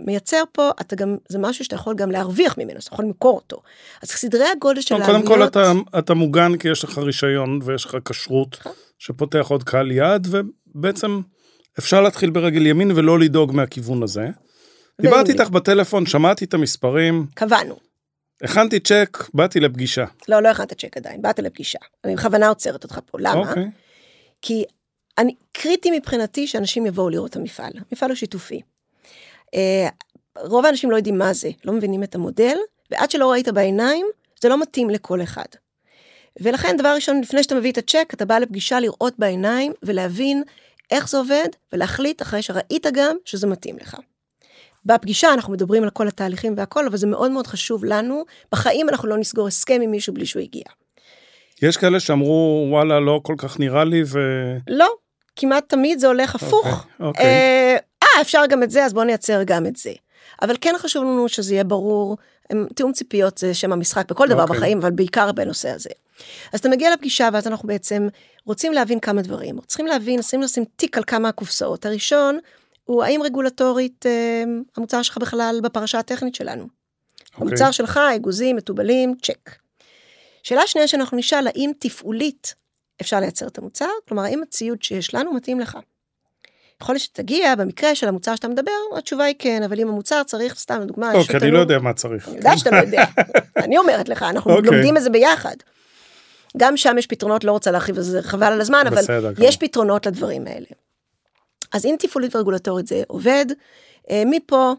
מייצר פה, אתה גם, זה משהו שאתה יכול גם להרוויח ממנו, אתה יכול למכור אותו. אז סדרי הגודל של לא, קודם העלויות... כל אתה, אתה מוגן כי יש לך רישיון ויש לך כשרות נכון. שפותח עוד קהל יעד, ובעצם אפשר להתחיל ברגל ימין ולא לדאוג מהכיוון הזה. דיברתי איתך בטלפון, שמעתי את המספרים, קבענו. הכנתי צ'ק, באתי לפגישה. לא, לא הכנת צ'ק עדיין, באת לפגישה. אני בכוונה עוצרת אותך פה, למה? אוקיי. כי אני, קריטי מבחינתי שאנשים יבואו לראות את המפעל. המפעל הוא שיתופי. אה, רוב האנשים לא יודעים מה זה, לא מבינים את המודל, ועד שלא ראית בעיניים, זה לא מתאים לכל אחד. ולכן דבר ראשון, לפני שאתה מביא את הצ'ק, אתה בא לפגישה לראות בעיניים ולהבין איך זה עובד, ולהחליט אחרי שראית גם שזה מתאים לך. בפגישה אנחנו מדברים על כל התהליכים והכל, אבל זה מאוד מאוד חשוב לנו. בחיים אנחנו לא נסגור הסכם עם מישהו בלי שהוא הגיע. יש כאלה שאמרו, וואלה, לא כל כך נראה לי, ו... לא, כמעט תמיד זה הולך הפוך. אוקיי, אוקיי. אה, אה, אפשר גם את זה, אז בואו נייצר גם את זה. אבל כן חשוב לנו שזה יהיה ברור, תיאום ציפיות זה שם המשחק בכל דבר אוקיי. בחיים, אבל בעיקר בנושא הזה. אז אתה מגיע לפגישה ואז אנחנו בעצם רוצים להבין כמה דברים. צריכים להבין, צריכים לשים תיק על כמה קופסאות. הראשון הוא האם רגולטורית אה, המוצר שלך בכלל בפרשה הטכנית שלנו. אוקיי. המוצר שלך, אגוזים, מתובלים, צ'ק. שאלה שנייה שאנחנו נשאל, האם תפעולית אפשר לייצר את המוצר? כלומר, האם הציוד שיש לנו מתאים לך? יכול להיות שתגיע, במקרה של המוצר שאתה מדבר, התשובה היא כן, אבל אם המוצר צריך, סתם לדוגמה, אוקיי, אני תנור- לא יודע מה צריך. אני יודעת שאתה לא יודע, <laughs> אני אומרת לך, אנחנו אוקיי. לומדים את זה ביחד. גם שם יש פתרונות, לא רוצה להרחיב על זה, חבל על הזמן, אבל בסדר, יש גמור. פתרונות לדברים האלה. אז אם תפעולית ורגולטורית זה עובד, אה, מפה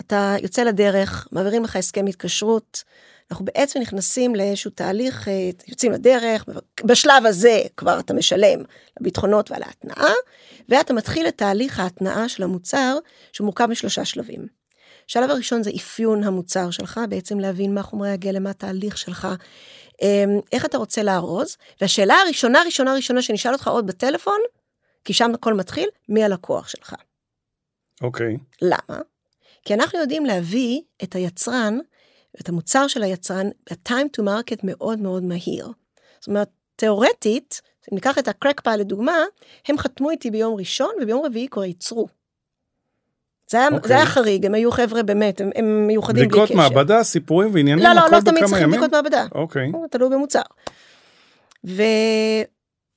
אתה יוצא לדרך, מעבירים לך הסכם התקשרות, אנחנו בעצם נכנסים לאיזשהו תהליך, אה, יוצאים לדרך, בשלב הזה כבר אתה משלם לביטחונות ועל ההתנעה, ואתה מתחיל את תהליך ההתנעה של המוצר, שמורכב משלושה שלבים. השלב הראשון זה אפיון המוצר שלך, בעצם להבין מה חומרי הגלם, מה התהליך שלך, אמ, איך אתה רוצה לארוז, והשאלה הראשונה, ראשונה, ראשונה שנשאל אותך עוד בטלפון, כי שם הכל מתחיל, מי הלקוח שלך. אוקיי. למה? כי אנחנו יודעים להביא את היצרן, את המוצר של היצרן, ב-time to market מאוד מאוד מהיר. זאת אומרת, תיאורטית, אם ניקח את הקרק פייל לדוגמה, הם חתמו איתי ביום ראשון, וביום רביעי כבר ייצרו. זה היה, אוקיי. זה היה חריג, הם היו חבר'ה באמת, הם, הם מיוחדים בלי בדיקות קשר. מעבדה, סיפורים ועניינים, לא, לא, לא תמיד צריכים ימים? בדיקות מעבדה. אוקיי. תלוי במוצר.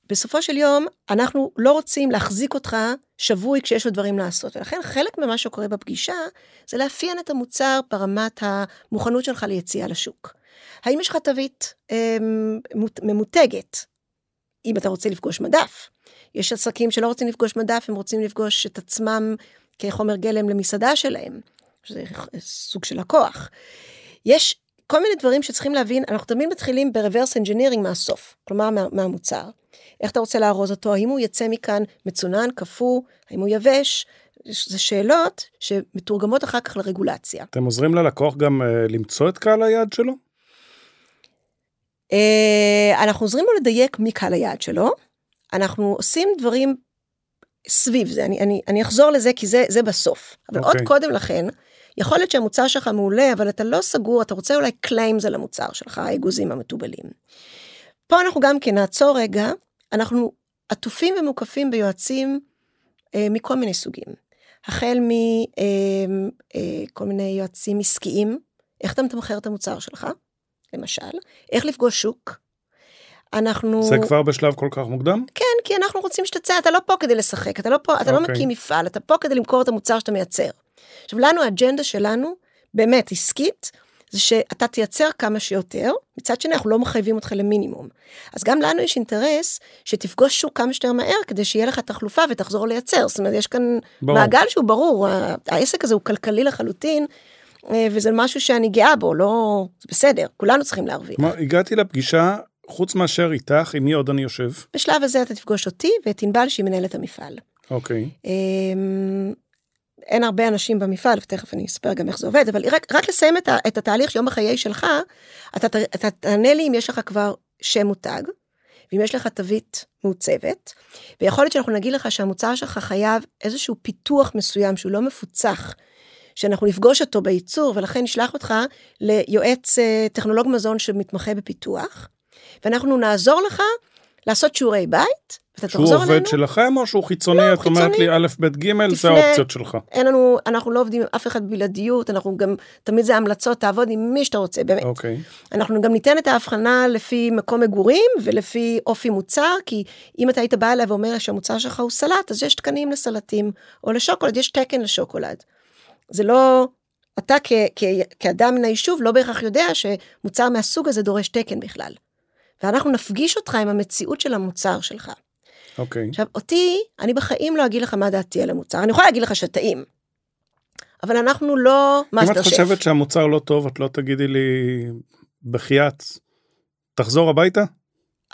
ובסופו של יום, אנחנו לא רוצים להחזיק אותך שבוי כשיש עוד דברים לעשות. ולכן חלק ממה שקורה בפגישה, זה לאפיין את המוצר ברמת המוכנות שלך ליציאה לשוק. האם יש לך תווית אה, ממותגת, אם אתה רוצה לפגוש מדף? יש עסקים שלא רוצים לפגוש מדף, הם רוצים לפגוש את עצמם כחומר גלם למסעדה שלהם, שזה סוג של לקוח. יש כל מיני דברים שצריכים להבין, אנחנו תמיד מתחילים ברוורס אנג'ינירינג מהסוף, כלומר מה, מהמוצר. איך אתה רוצה לארוז אותו, האם הוא יצא מכאן מצונן, קפוא, האם הוא יבש, זה שאלות שמתורגמות אחר כך לרגולציה. אתם עוזרים ללקוח גם אה, למצוא את קהל היעד שלו? אה, אנחנו עוזרים לו לדייק מי קהל היעד שלו. אנחנו עושים דברים סביב זה, אני, אני, אני אחזור לזה כי זה, זה בסוף. אבל אוקיי. עוד אוקיי. קודם לכן, יכול להיות שהמוצר שלך מעולה, אבל אתה לא סגור, אתה רוצה אולי claims על המוצר שלך, האגוזים המתובלים. פה אנחנו גם כן נעצור רגע, אנחנו עטופים ומוקפים ביועצים אה, מכל מיני סוגים. החל מכל אה, אה, מיני יועצים עסקיים, איך אתה מתמחר את המוצר שלך, למשל, איך לפגוש שוק, אנחנו... זה כבר בשלב כל כך מוקדם? כן, כי אנחנו רוצים שתצא, אתה לא פה כדי לשחק, אתה לא פה, אתה okay. לא אוקיי. מקים מפעל, אתה פה כדי למכור את המוצר שאתה מייצר. עכשיו, לנו האג'נדה שלנו, באמת עסקית, זה שאתה תייצר כמה שיותר, מצד שני אנחנו לא מחייבים אותך למינימום. אז גם לנו יש אינטרס שתפגוש שוק כמה שיותר מהר כדי שיהיה לך תחלופה ותחזור לייצר. זאת אומרת, יש כאן ברור. מעגל שהוא ברור, העסק הזה הוא כלכלי לחלוטין, אה, וזה משהו שאני גאה בו, לא... זה בסדר, כולנו צריכים להרוויח. כלומר, הגעתי לפגישה חוץ מאשר איתך, עם מי עוד אני יושב? בשלב הזה אתה תפגוש אותי ואת ענבל שהיא מנהלת המפעל. אוקיי. Okay. אין הרבה אנשים במפעל, ותכף אני אספר גם איך זה עובד, אבל רק, רק לסיים את, ה, את התהליך שיום בחיי שלך, אתה, אתה תענה לי אם יש לך כבר שם מותג, ואם יש לך תווית מעוצבת, ויכול להיות שאנחנו נגיד לך שהמוצר שלך חייב איזשהו פיתוח מסוים שהוא לא מפוצח, שאנחנו נפגוש אותו בייצור, ולכן נשלח אותך ליועץ אה, טכנולוג מזון שמתמחה בפיתוח, ואנחנו נעזור לך לעשות שיעורי בית, אלינו. שהוא עובד שלכם או שהוא חיצוני? לא, את חיצוני. אומרת לי א', ב', ג', זה האופציות שלך. אין לנו, אנחנו לא עובדים עם אף אחד בלעדיות, אנחנו גם, תמיד זה המלצות, תעבוד עם מי שאתה רוצה, באמת. אוקיי. אנחנו גם ניתן את ההבחנה לפי מקום מגורים ולפי אופי מוצר, כי אם אתה היית בא אליי ואומר שהמוצר שלך הוא סלט, אז יש תקנים לסלטים, או לשוקולד, יש תקן לשוקולד. זה לא, אתה כ, כ, כאדם מן היישוב לא בהכרח יודע שמוצר מהסוג הזה דורש תקן בכלל. ואנחנו נפגיש אותך עם המציאות של המוצר שלך. אוקיי. אוקיי. עכשיו, אותי, אני בחיים לא אגיד לך מה דעתי על המוצר. אני יכולה להגיד לך שטעים. אבל אנחנו לא מאסטר שף. אם את חושבת שהמוצר לא טוב, את לא תגידי לי בחייאת, תחזור הביתה?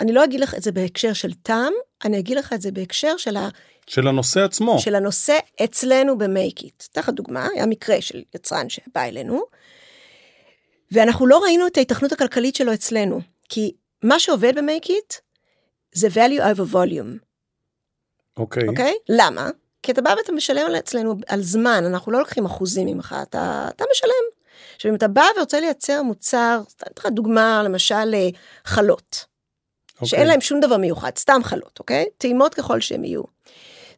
אני לא אגיד לך את זה בהקשר של טעם, אני אגיד לך את זה בהקשר של ה... של הנושא עצמו. של הנושא אצלנו. אתן לך דוגמה, היה מקרה של יצרן שבא אלינו, ואנחנו לא ראינו את ההתכנות הכלכלית שלו אצלנו, כי מה שעובד ב-make it זה value over volume. אוקיי. Okay. אוקיי? Okay? למה? כי אתה בא ואתה משלם אצלנו על זמן, אנחנו לא לוקחים אחוזים ממך, אתה, אתה משלם. עכשיו אם אתה בא ורוצה לייצר מוצר, אתן לך דוגמה למשל אה, חלות, okay. אוקיי. שאין להם שום דבר מיוחד, סתם חלות, אוקיי? טעימות ככל שהם יהיו.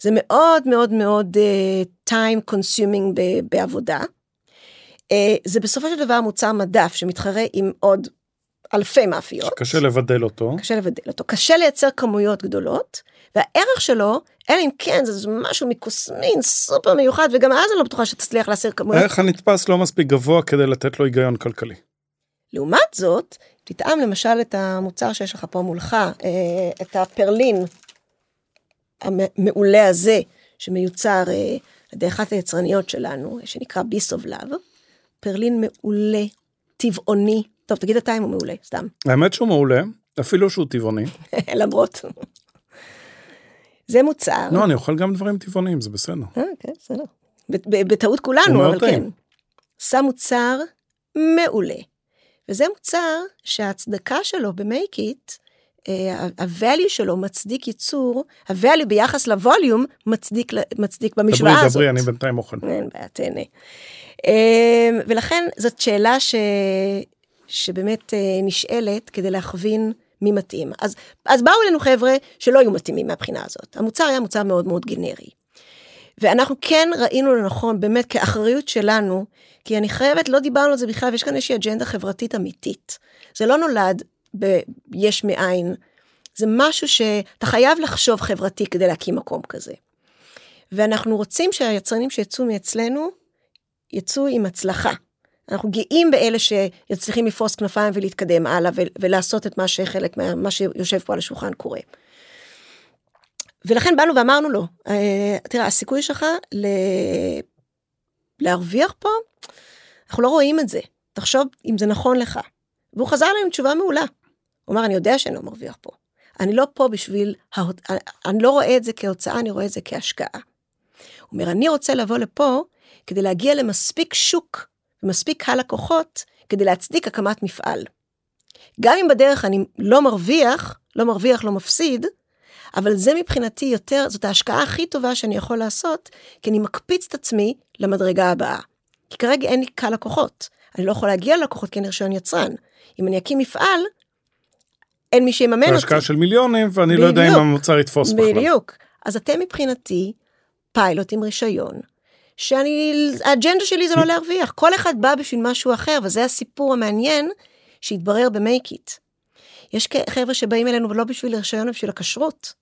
זה מאוד מאוד מאוד uh, time consuming ב- בעבודה. Uh, זה בסופו של דבר מוצר מדף שמתחרה עם עוד אלפי מאפיות. קשה לבדל אותו. קשה לבדל אותו, קשה לייצר כמויות גדולות, והערך שלו, אלא אם כן זה משהו מקוסמין סופר מיוחד, וגם אז אני לא בטוחה שתצליח להסיר כמויות. הערך הנתפס לא מספיק גבוה כדי לתת לו היגיון כלכלי. לעומת זאת, תטעם למשל את המוצר שיש לך פה מולך, אה, את הפרלין המעולה הזה, שמיוצר על ידי אחת היצרניות שלנו, שנקרא Bis of Love, פרלין מעולה, טבעוני, טוב, תגיד אתה אם הוא מעולה, סתם. האמת שהוא מעולה, אפילו שהוא טבעוני. <laughs> למרות. זה מוצר. לא, אני אוכל גם דברים טבעוניים, זה בסדר. אה, כן, בסדר. בטעות כולנו, אבל כן. שם מוצר מעולה. וזה מוצר שההצדקה שלו במייקאיט, הvalue שלו מצדיק ייצור, הvalue ביחס לווליום מצדיק, מצדיק במשוואה דברי, הזאת. דברי, דברי, אני בינתיים אוכל. אין בעיה, תהנה. אה, ולכן זאת שאלה ש... שבאמת אה, נשאלת כדי להכווין מי מתאים. אז, אז באו אלינו חבר'ה שלא היו מתאימים מהבחינה הזאת. המוצר היה מוצר מאוד מאוד גנרי. ואנחנו כן ראינו לנכון, באמת כאחריות שלנו, כי אני חייבת, לא דיברנו על זה בכלל, ויש כאן איזושהי אג'נדה חברתית אמיתית. זה לא נולד ביש מאין, זה משהו שאתה חייב לחשוב חברתי כדי להקים מקום כזה. ואנחנו רוצים שהיצרנים שיצאו מאצלנו, יצאו עם הצלחה. אנחנו גאים באלה שיצליחים לפרוס כנפיים ולהתקדם הלאה ולעשות את מה שחלק מה שיושב פה על השולחן קורה. ולכן באנו ואמרנו לו, אה, תראה, הסיכוי שלך ל... להרוויח פה, אנחנו לא רואים את זה. תחשוב אם זה נכון לך. והוא חזר אלינו עם תשובה מעולה. הוא אמר, אני יודע שאני לא מרוויח פה. אני לא פה בשביל, אני לא רואה את זה כהוצאה, אני רואה את זה כהשקעה. הוא אומר, אני רוצה לבוא לפה כדי להגיע למספיק שוק ומספיק קהל לקוחות כדי להצדיק הקמת מפעל. גם אם בדרך אני לא מרוויח, לא מרוויח, לא מפסיד, אבל זה מבחינתי יותר, זאת ההשקעה הכי טובה שאני יכול לעשות, כי אני מקפיץ את עצמי למדרגה הבאה. כי כרגע אין לי קהל לקוחות. אני לא יכול להגיע ללקוחות כי אין רישיון יצרן. אם אני אקים מפעל, אין מי שיממן אותי. השקעה של מיליונים, ואני בדיוק, לא יודע אם המוצר יתפוס בכלל. בדיוק. אז אתם מבחינתי פיילוט עם רישיון, שאני, האג'נדה שלי זה לא להרוויח. כל אחד בא בשביל משהו אחר, וזה הסיפור המעניין שהתברר במייק איט. יש חבר'ה שבאים אלינו לא בשביל רישיון, בשביל הכשרות.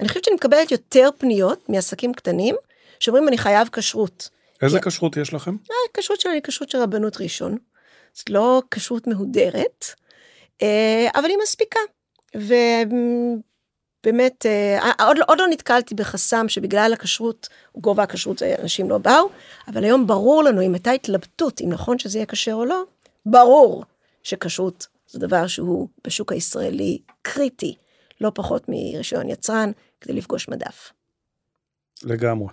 אני חושבת שאני מקבלת יותר פניות מעסקים קטנים, שאומרים אני חייב כשרות. איזה כי... כשרות יש לכם? הכשרות שלי היא כשרות של רבנות ראשון. זאת לא כשרות מהודרת, אה, אבל היא מספיקה. ובאמת, אה, עוד, עוד לא נתקלתי בחסם שבגלל הכשרות, גובה הכשרות אנשים לא באו, אבל היום ברור לנו אם הייתה התלבטות, אם נכון שזה יהיה כשר או לא, ברור שכשרות זה דבר שהוא בשוק הישראלי קריטי, לא פחות מרישיון יצרן, כדי לפגוש מדף. לגמרי.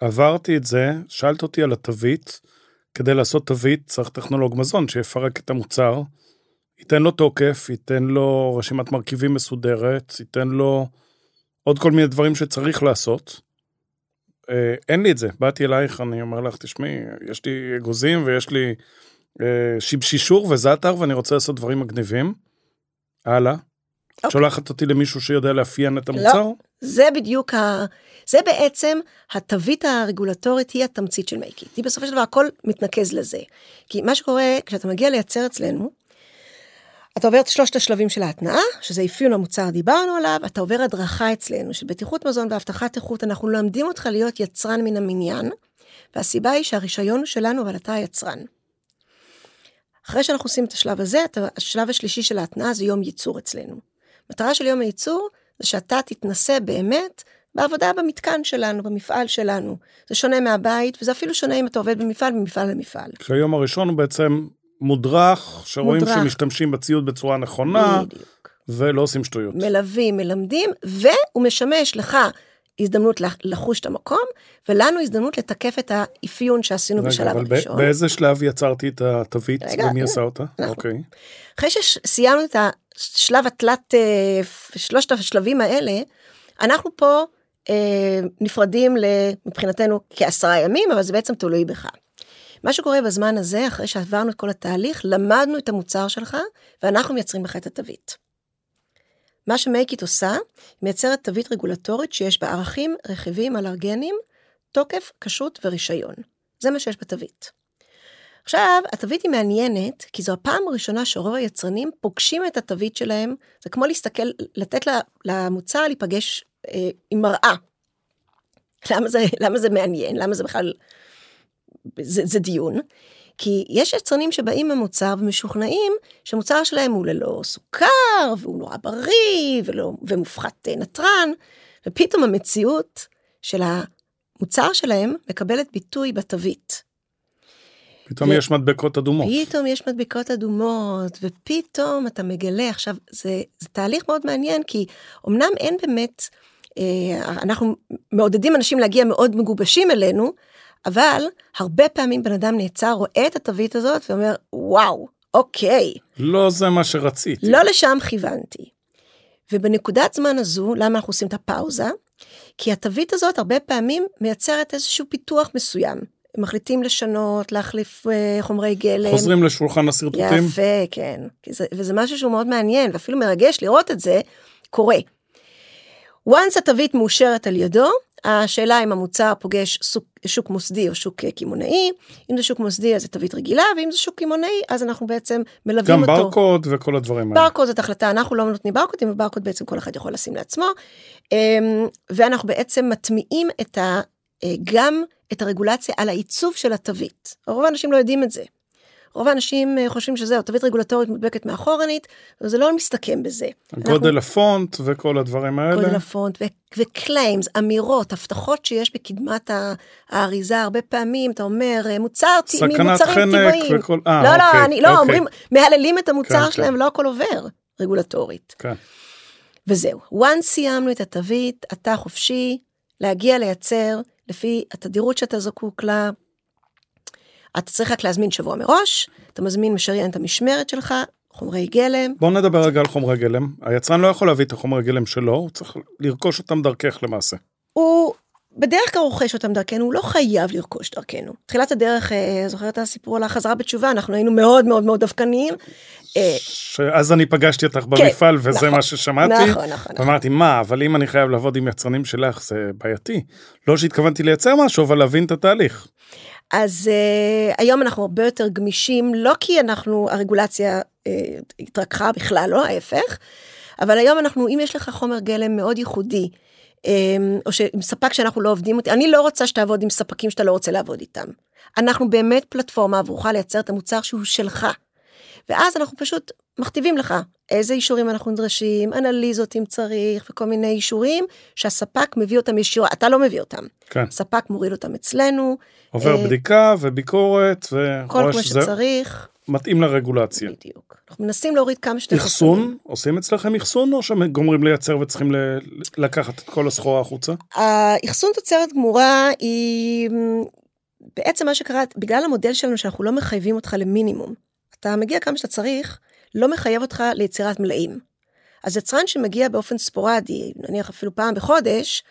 עברתי את זה, שאלת אותי על התווית, כדי לעשות תווית צריך טכנולוג מזון שיפרק את המוצר, ייתן לו תוקף, ייתן לו רשימת מרכיבים מסודרת, ייתן לו עוד כל מיני דברים שצריך לעשות. אה, אין לי את זה, באתי אלייך, אני אומר לך, תשמעי, יש לי אגוזים ויש לי אה, שבשישור וזאטר ואני רוצה לעשות דברים מגניבים. הלאה. Okay. אוקיי. שולחת אותי למישהו שיודע לאפיין את המוצר? לא, זה בדיוק ה... זה בעצם התווית הרגולטורית היא התמצית של מייקי. היא בסופו של דבר הכל מתנקז לזה. כי מה שקורה כשאתה מגיע לייצר אצלנו, אתה עובר את שלושת השלבים של ההתנעה, שזה אפיון המוצר דיברנו עליו, אתה עובר הדרכה אצלנו של בטיחות מזון והבטחת איכות, אנחנו מלמדים אותך להיות יצרן מן המניין, והסיבה היא שהרישיון הוא שלנו אבל אתה היצרן. אחרי שאנחנו עושים את השלב הזה, השלב השלישי של ההתנעה זה יום ייצור אצלנו. מטרה של יום הייצור זה שאתה תתנסה באמת בעבודה במתקן שלנו, במפעל שלנו. זה שונה מהבית, וזה אפילו שונה אם אתה עובד במפעל, ממפעל למפעל. כשהיום הראשון הוא בעצם מודרך, שרואים מודרך. שמשתמשים בציוד בצורה נכונה, בדיוק. ולא עושים שטויות. מלווים, מלמדים, והוא משמש לך הזדמנות לחוש את המקום, ולנו הזדמנות לתקף את האפיון שעשינו רגע, בשלב אבל הראשון. באיזה שלב יצרתי את התווית ומי עשה אותה? אוקיי. אחרי שסיימנו את השלב התלת, אה, שלושת השלבים האלה, אנחנו פה אה, נפרדים מבחינתנו כעשרה ימים, אבל זה בעצם תלוי בך. מה שקורה בזמן הזה, אחרי שעברנו את כל התהליך, למדנו את המוצר שלך, ואנחנו מייצרים לך את התווית. מה שמייקית עושה, היא מייצרת תווית רגולטורית שיש בה ערכים, רכיבים, אלרגנים, תוקף, כשרות ורישיון. זה מה שיש בתווית. עכשיו, התווית היא מעניינת, כי זו הפעם הראשונה שרוב היצרנים פוגשים את התווית שלהם, זה כמו להסתכל, לתת למוצר להיפגש אה, עם מראה. למה זה, למה זה מעניין? למה זה בכלל... זה, זה דיון. כי יש יצרנים שבאים ממוצר ומשוכנעים שהמוצר שלהם הוא ללא סוכר, והוא נורא בריא, ולא, ומופחת אה, נתרן, ופתאום המציאות של המוצר שלהם מקבלת ביטוי בתווית. פתאום ו... יש מדבקות אדומות. פתאום יש מדבקות אדומות, ופתאום אתה מגלה, עכשיו, זה, זה תהליך מאוד מעניין, כי אמנם אין באמת, אה, אנחנו מעודדים אנשים להגיע מאוד מגובשים אלינו, אבל הרבה פעמים בן אדם נעצר, רואה את התווית הזאת ואומר, וואו, אוקיי. לא זה מה שרציתי. לא לשם כיוונתי. ובנקודת זמן הזו, למה אנחנו עושים את הפאוזה? כי התווית הזאת הרבה פעמים מייצרת איזשהו פיתוח מסוים. מחליטים לשנות, להחליף אה, חומרי גלם. חוזרים לשולחן השרטוטים. יפה, כן. זה, וזה משהו שהוא מאוד מעניין, ואפילו מרגש לראות את זה קורה. once התווית מאושרת על ידו, השאלה אם המוצר פוגש שוק, שוק מוסדי או שוק קמעונאי, אם זה שוק מוסדי אז זה תווית רגילה, ואם זה שוק קמעונאי אז אנחנו בעצם מלווים גם אותו. גם ברקוד וכל הדברים האלה. ברקוד זאת החלטה, אנחנו לא נותנים ברקודים, וברקוד בעצם כל אחד יכול לשים לעצמו, אמ, ואנחנו בעצם מטמיעים את ה, אה, גם את הרגולציה על העיצוב של התווית. רוב האנשים לא יודעים את זה. רוב האנשים אה, חושבים שזהו, תווית רגולטורית מודבקת מאחורנית, וזה לא מסתכם בזה. גודל אנחנו... הפונט וכל הדברים האלה. גודל הפונט ו claims, אמירות, הבטחות שיש בקדמת האריזה, הרבה פעמים אתה אומר, אה, מוצר, ממוצרים טבעיים. וכל... 아, לא, לא, אוקיי, אני, לא, אוקיי. אומרים, מהללים את המוצר כן, שלהם, כן. לא הכל עובר רגולטורית. כן. וזהו, once סיימנו את התווית, אתה חופשי להגיע לייצר לפי התדירות שאתה זקוק לה, אתה צריך רק להזמין שבוע מראש, אתה מזמין, משריין את המשמרת שלך, חומרי גלם. בוא נדבר רגע על חומרי גלם. היצרן לא יכול להביא את החומרי גלם שלו, הוא צריך לרכוש אותם דרכך למעשה. הוא בדרך כלל רוכש אותם דרכנו, הוא לא חייב לרכוש דרכנו. תחילת הדרך, אה, זוכרת את הסיפור על החזרה בתשובה, אנחנו היינו מאוד מאוד מאוד דווקניים. אה, שאז אני פגשתי אותך כן, במפעל וזה נכון, מה ששמעתי. נכון, נכון. ואמרתי, נכון. מה, אבל אם אני חייב לעבוד עם יצרנים שלך זה בעייתי. לא שהתכוונתי לייצר משהו, אבל להבין את התהליך. אז uh, היום אנחנו הרבה יותר גמישים, לא כי אנחנו, הרגולציה uh, התרככה בכלל, לא ההפך, אבל היום אנחנו, אם יש לך חומר גלם מאוד ייחודי, um, או עם ספק שאנחנו לא עובדים אני לא רוצה שתעבוד עם ספקים שאתה לא רוצה לעבוד איתם. אנחנו באמת פלטפורמה עבורך לייצר את המוצר שהוא שלך. ואז אנחנו פשוט מכתיבים לך איזה אישורים אנחנו נדרשים, אנליזות אם צריך, וכל מיני אישורים שהספק מביא אותם ישירות, אתה לא מביא אותם. כן. ספק מוריד אותם אצלנו. עובר אה, בדיקה וביקורת, כל כמו שצריך. מתאים לרגולציה. בדיוק. אנחנו מנסים להוריד כמה שיותר אחסון? עושים אצלכם אחסון או שגומרים לייצר וצריכים ל- לקחת את כל הסחורה החוצה? האחסון תוצרת גמורה היא בעצם מה שקרה, בגלל המודל שלנו שאנחנו לא מחייבים אותך למינימום. אתה מגיע כמה שאתה צריך, לא מחייב אותך ליצירת מלאים. אז יצרן שמגיע באופן ספורדי, נניח אפילו פעם בחודש,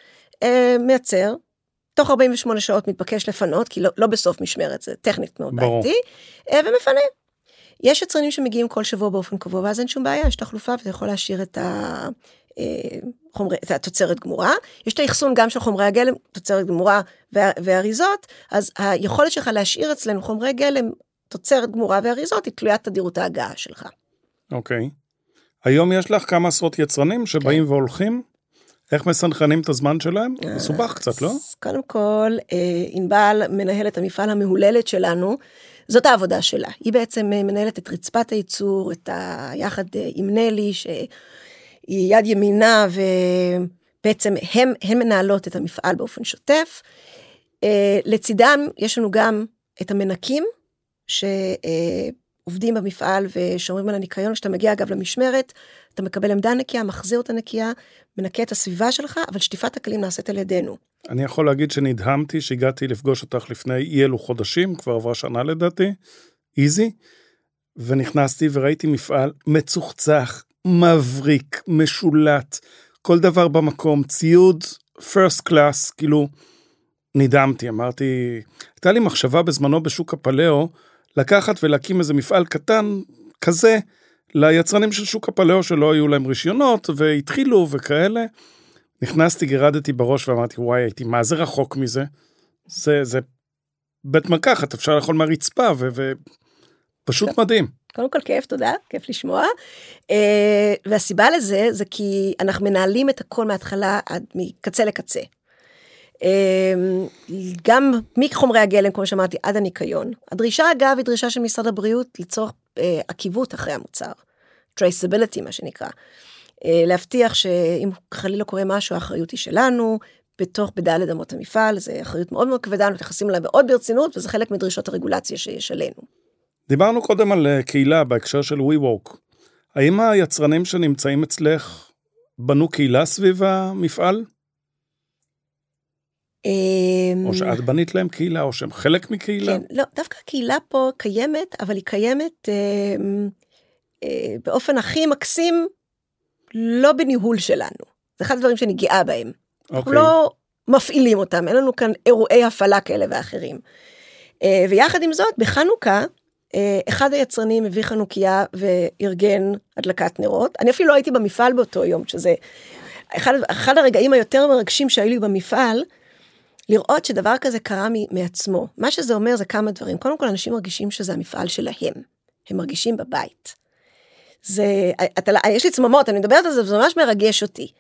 אה, מייצר, תוך 48 שעות מתבקש לפנות, כי לא, לא בסוף משמרת, זה טכנית מאוד בעייתי, אה, ומפנה. יש יצרנים שמגיעים כל שבוע באופן קבוע, ואז אין שום בעיה, יש תחלופה ואתה יכול להשאיר את, ה, אה, חומרי, את התוצרת גמורה. יש את האחסון גם של חומרי הגלם, תוצרת גמורה ואריזות, אז היכולת שלך להשאיר אצלנו חומרי גלם, תוצרת גמורה ואריזות, היא תלוית תדירות ההגעה שלך. אוקיי. היום יש לך כמה עשרות יצרנים שבאים כן. והולכים? איך מסנכרנים את הזמן שלהם? אה, מסובך קצת, לא? קודם כל, אה, ענבל מנהלת המפעל המהוללת שלנו, זאת העבודה שלה. היא בעצם אה, מנהלת את רצפת הייצור, את ה... יחד עם נלי, שהיא יד ימינה, ובעצם הם, הם מנהלות את המפעל באופן שוטף. לצידם יש לנו גם את המנקים, ש... עובדים במפעל ושומרים על הניקיון, כשאתה מגיע אגב למשמרת, אתה מקבל עמדה נקייה, מחזיר אותה נקייה, מנקה את הסביבה שלך, אבל שטיפת הכלים נעשית על ידינו. אני יכול להגיד שנדהמתי שהגעתי לפגוש אותך לפני אי אלו חודשים, כבר עברה שנה לדעתי, איזי, ונכנסתי וראיתי מפעל מצוחצח, מבריק, משולט, כל דבר במקום, ציוד פרסט קלאס, כאילו, נדהמתי, אמרתי, הייתה לי מחשבה בזמנו בשוק הפלאו, לקחת ולהקים איזה מפעל קטן כזה ליצרנים של שוק הפלאו שלא היו להם רישיונות והתחילו וכאלה. נכנסתי, גירדתי בראש ואמרתי וואי הייתי מה זה רחוק מזה. זה זה בית מרקחת אפשר לאכול מהרצפה ופשוט מדהים. קודם כל כיף תודה כיף לשמוע אה, והסיבה לזה זה כי אנחנו מנהלים את הכל מההתחלה עד מקצה לקצה. אמ, גם מחומרי הגלם, כמו שאמרתי, עד הניקיון. הדרישה, אגב, היא דרישה של משרד הבריאות לצורך אה, עקיבות אחרי המוצר. traceability, מה שנקרא. אה, להבטיח שאם חלילה קורה משהו, האחריות היא שלנו, בתוך בדלת אמות המפעל, זו אחריות מאוד מאוד כבדה, אנחנו מתייחסים אליה מאוד ברצינות, וזה חלק מדרישות הרגולציה שיש עלינו. דיברנו קודם על אה, קהילה בהקשר של WeWork. האם היצרנים שנמצאים אצלך בנו קהילה סביב המפעל? או אמ, שאת בנית להם קהילה, או שהם חלק מקהילה? כן, לא, דווקא הקהילה פה קיימת, אבל היא קיימת אה, אה, באופן הכי מקסים, לא בניהול שלנו. זה אחד הדברים שאני גאה בהם. אוקיי. אנחנו לא מפעילים אותם, אין לנו כאן אירועי הפעלה כאלה ואחרים. אה, ויחד עם זאת, בחנוכה, אה, אחד היצרנים הביא חנוכיה וארגן הדלקת נרות. אני אפילו לא הייתי במפעל באותו יום, שזה אחד, אחד הרגעים היותר מרגשים שהיו לי במפעל, לראות שדבר כזה קרה מעצמו. מה שזה אומר זה כמה דברים. קודם כל, אנשים מרגישים שזה המפעל שלהם. הם מרגישים בבית. זה, אתה, יש לי צממות, אני מדברת על זה, וזה ממש מרגש אותי.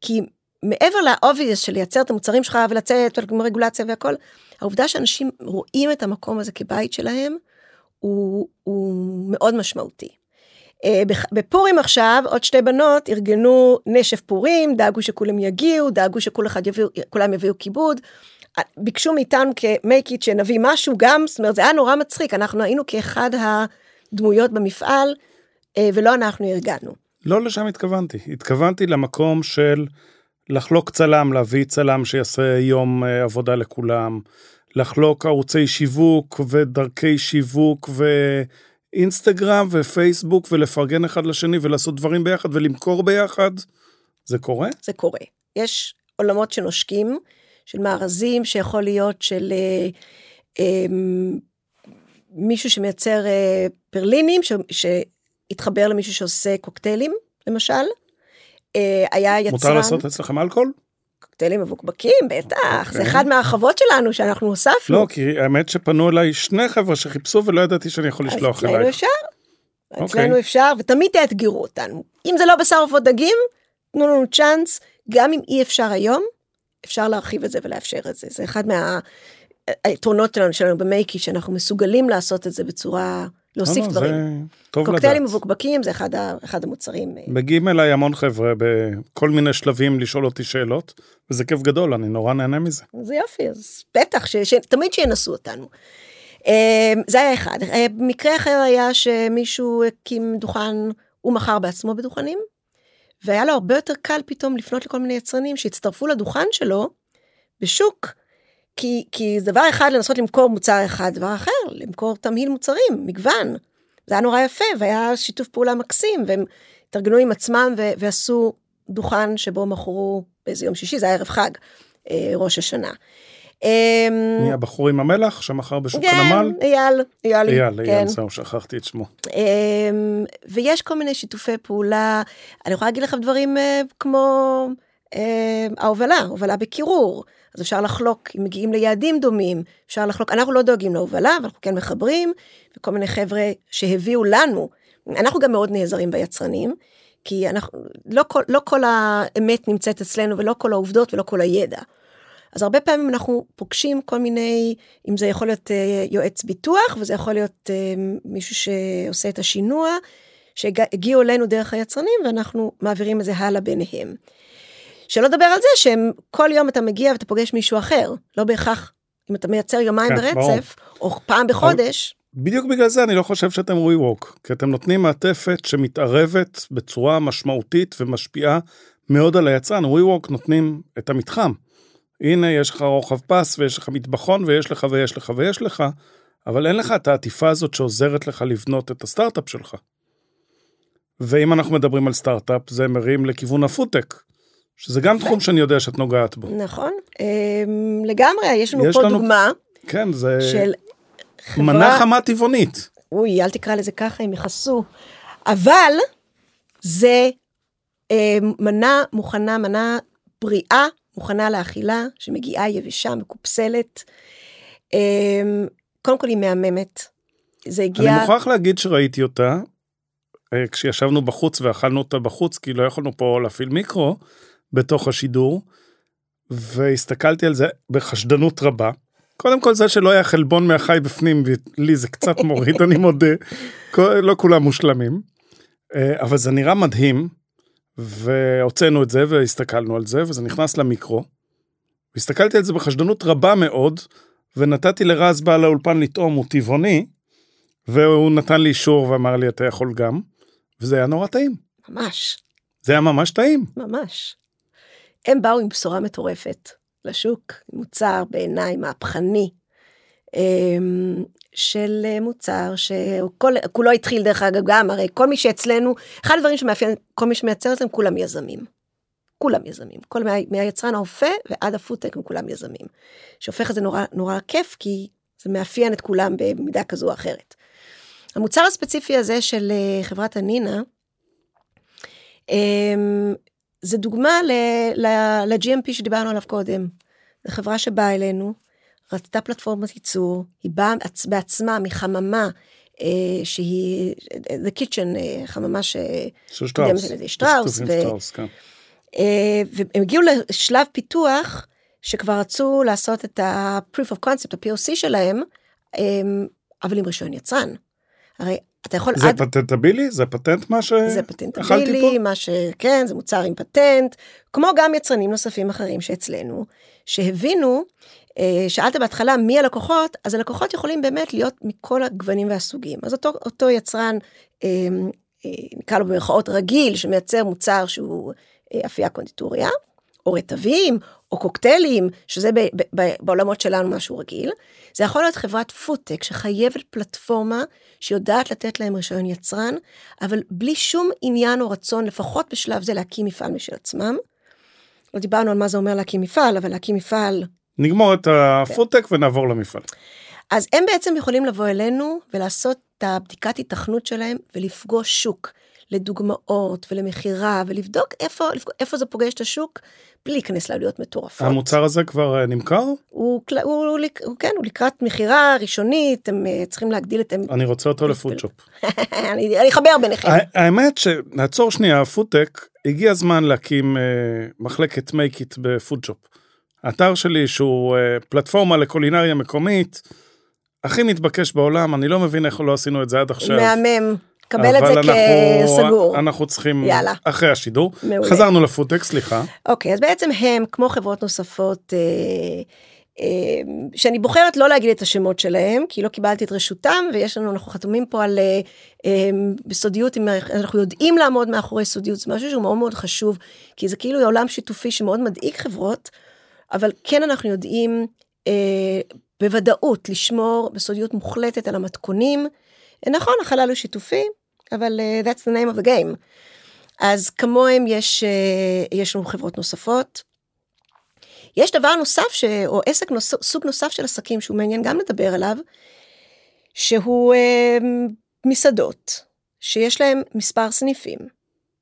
כי מעבר לאובייס של לייצר את המוצרים שלך ולצאת עם רגולציה והכל, העובדה שאנשים רואים את המקום הזה כבית שלהם, הוא, הוא מאוד משמעותי. אה, בפורים עכשיו עוד שתי בנות ארגנו נשף פורים, דאגו שכולם יגיעו, דאגו שכולם יביאו כיבוד. ביקשו מאיתנו כ-make it שנביא משהו גם, זאת אומרת זה היה נורא מצחיק, אנחנו היינו כאחד הדמויות במפעל אה, ולא אנחנו ארגנו. לא לשם התכוונתי, התכוונתי למקום של לחלוק צלם, להביא צלם שיעשה יום אה, עבודה לכולם, לחלוק ערוצי שיווק ודרכי שיווק ואינסטגרם ופייסבוק ולפרגן אחד לשני ולעשות דברים ביחד ולמכור ביחד. זה קורה? זה קורה. יש עולמות שנושקים, של מארזים שיכול להיות של אה, אה, מישהו שמייצר אה, פרלינים, ש, שהתחבר למישהו שעושה קוקטיילים, למשל. אה, היה יצרן... מותר לעשות אצלכם אלכוהול? קוקטיילים מבוקבקים, בטח, okay. זה אוקיי. אחד מהרחבות שלנו שאנחנו הוספנו. לא, כי האמת שפנו אליי שני חבר'ה שחיפשו ולא ידעתי שאני יכול לשלוח אלייך. אצלנו אפשר, okay. אצלנו. אפשר, ותמיד תאתגרו אותנו. אם זה לא בשר עופות דגים, תנו לנו צ'אנס, גם אם אי אפשר היום, אפשר להרחיב את זה ולאפשר את זה. זה אחד מהיתרונות שלנו, שלנו במייקי, שאנחנו מסוגלים לעשות את זה בצורה להוסיף לא, דברים. טוב קוקטיילים מבוקבקים זה אחד, ה, אחד המוצרים. אה. מגיעים אליי המון חבר'ה בכל מיני שלבים לשאול אותי שאלות, וזה כיף גדול, אני נורא נהנה מזה. זה יופי, אז בטח, ש, ש, תמיד שינסו אותנו. אה, זה היה אחד. אה, מקרה אחר היה שמישהו הקים דוכן, הוא מכר בעצמו בדוכנים, והיה לו הרבה יותר קל פתאום לפנות לכל מיני יצרנים שהצטרפו לדוכן שלו בשוק. כי, כי זה דבר אחד לנסות למכור מוצר אחד, דבר אחר, למכור תמהיל מוצרים, מגוון. זה היה נורא יפה, והיה שיתוף פעולה מקסים, והם התארגנו עם עצמם ו- ועשו דוכן שבו מכרו באיזה יום שישי, זה היה ערב חג, אה, ראש השנה. אמ, מי הבחור עם המלח שמכר בשוק כן, הנמל? אייל, אייל, אייל, כן. אייל, זהו, שכחתי את שמו. אמ, ויש כל מיני שיתופי פעולה, אני יכולה להגיד לך דברים אה, כמו אה, ההובלה, הובלה בקירור. אז אפשר לחלוק, אם מגיעים ליעדים דומים, אפשר לחלוק, אנחנו לא דואגים להובלה, אבל אנחנו כן מחברים, וכל מיני חבר'ה שהביאו לנו, אנחנו גם מאוד נעזרים ביצרנים, כי אנחנו, לא כל, לא כל האמת נמצאת אצלנו, ולא כל העובדות ולא כל הידע. אז הרבה פעמים אנחנו פוגשים כל מיני, אם זה יכול להיות uh, יועץ ביטוח, וזה יכול להיות uh, מישהו שעושה את השינוע, שהגיעו אלינו דרך היצרנים, ואנחנו מעבירים את זה הלאה ביניהם. שלא לדבר על זה שהם כל יום אתה מגיע ואתה פוגש מישהו אחר, לא בהכרח אם אתה מייצר יומיים כן, ברצף, ברור. או פעם בחודש. בדיוק בגלל זה אני לא חושב שאתם ווק, כי אתם נותנים מעטפת שמתערבת בצורה משמעותית ומשפיעה מאוד על היצרן, ווק נותנים את המתחם. הנה יש לך רוחב פס ויש לך מטבחון ויש לך ויש לך ויש לך, אבל אין לך את העטיפה הזאת שעוזרת לך לבנות את הסטארט-אפ שלך. ואם אנחנו מדברים על סטארט-אפ זה מרים לכיוון הפודטק. שזה גם תחום שאני יודע שאת נוגעת בו. נכון, אמ, לגמרי, יש לנו פה לנו... דוגמה. כן, זה... של חברה... מנה חמה טבעונית. אוי, אל תקרא לזה ככה, הם יכעסו. אבל זה אה, מנה מוכנה, מנה בריאה, מוכנה לאכילה, שמגיעה יבשה, מקופסלת. אה, קודם כל היא מהממת. זה הגיע... אני מוכרח להגיד שראיתי אותה, אה, כשישבנו בחוץ ואכלנו אותה בחוץ, כי לא יכולנו פה להפעיל מיקרו, בתוך השידור, והסתכלתי על זה בחשדנות רבה. קודם כל זה שלא היה חלבון מהחי בפנים, לי זה קצת מוריד, אני מודה, <laughs> לא כולם מושלמים, אה, אבל זה נראה מדהים, והוצאנו את זה והסתכלנו על זה, וזה נכנס למיקרו. והסתכלתי על זה בחשדנות רבה מאוד, ונתתי לרז בעל האולפן לטעום, הוא טבעוני, והוא נתן לי אישור ואמר לי, אתה יכול גם, וזה היה נורא טעים. ממש. זה היה ממש טעים. ממש. הם באו עם בשורה מטורפת לשוק, מוצר בעיניי מהפכני, אמ, של מוצר שכולו התחיל דרך אגב גם, הרי כל מי שאצלנו, אחד הדברים שמאפיין כל מי שמייצר אצלנו כולם יזמים. כולם יזמים, כל מה, מהיצרן האופה ועד הפודטק הם כולם יזמים. שהופך את זה נורא נורא כיף כי זה מאפיין את כולם במידה כזו או אחרת. המוצר הספציפי הזה של אה, חברת הנינה, אמ, זה דוגמה ל-GMP שדיברנו עליו קודם. זו חברה שבאה אלינו, רצתה פלטפורמת ייצור, היא באה בעצמה מחממה אה, שהיא, The Kitchen, אה, חממה ש... של שטראוס. ו- שטראוס, כן. אה, והם הגיעו לשלב פיתוח שכבר רצו לעשות את ה-proof of concept, ה-POC שלהם, אה, אבל עם רישיון יצרן. הרי אתה יכול זה עד... פטנטבילי? זה פטנט מה ש... זה אכלתי פטנטבילי, פה? מה שכן, זה מוצר עם פטנט, כמו גם יצרנים נוספים אחרים שאצלנו, שהבינו, אה, שאלת בהתחלה מי הלקוחות, אז הלקוחות יכולים באמת להיות מכל הגוונים והסוגים. אז אותו, אותו יצרן, אה, אה, נקרא לו במרכאות רגיל, שמייצר מוצר שהוא אה, אפייה קונדיטוריה, או רטבים, או קוקטיילים, שזה ב, ב, ב, בעולמות שלנו משהו רגיל. זה יכול להיות חברת פודטק שחייבת פלטפורמה שיודעת לתת להם רישיון יצרן, אבל בלי שום עניין או רצון, לפחות בשלב זה, להקים מפעל משל עצמם. לא דיברנו על מה זה אומר להקים מפעל, אבל להקים מפעל... נגמור את הפודטק ונעבור למפעל. אז הם בעצם יכולים לבוא אלינו ולעשות את הבדיקת היתכנות שלהם ולפגוש שוק לדוגמאות ולמכירה ולבדוק איפה, איפה זה פוגש את השוק בלי להיכנס לעלויות מטורפות. המוצר הזה כבר אה, נמכר? הוא, הוא, הוא, הוא, הוא, כן, הוא לקראת מכירה ראשונית, הם אה, צריכים להגדיל את... הם- אני רוצה אותו לפודשופ. <laughs> אני אני אחבר ביניכם. האמת שנעצור שנייה, פודטק, הגיע הזמן להקים אה, מחלקת make it בפודשופ. האתר שלי שהוא אה, פלטפורמה לקולינריה מקומית, הכי מתבקש בעולם, אני לא מבין איך לא עשינו את זה עד עכשיו. מהמם, קבל את זה אנחנו- כסגור. אנחנו צריכים, יאללה. אחרי השידור. מעולה. חזרנו לפודטק, סליחה. אוקיי, אז בעצם הם, כמו חברות נוספות, אה, אה, שאני בוחרת לא להגיד את השמות שלהם, כי לא קיבלתי את רשותם, ויש לנו, אנחנו חתומים פה על אה, אה, בסודיות, אם אנחנו יודעים לעמוד מאחורי סודיות, זה משהו שהוא מאוד מאוד חשוב, כי זה כאילו עולם שיתופי שמאוד מדאיג חברות, אבל כן אנחנו יודעים אה, בוודאות לשמור בסודיות מוחלטת על המתכונים. נכון, החלל הוא שיתופי, אבל אה, that's the name of the game. אז כמוהם יש, אה, יש לנו חברות נוספות. יש דבר נוסף, ש, או עסק נוס, סוג נוסף של עסקים שהוא מעניין גם לדבר עליו, שהוא אה, מסעדות, שיש להם מספר סניפים,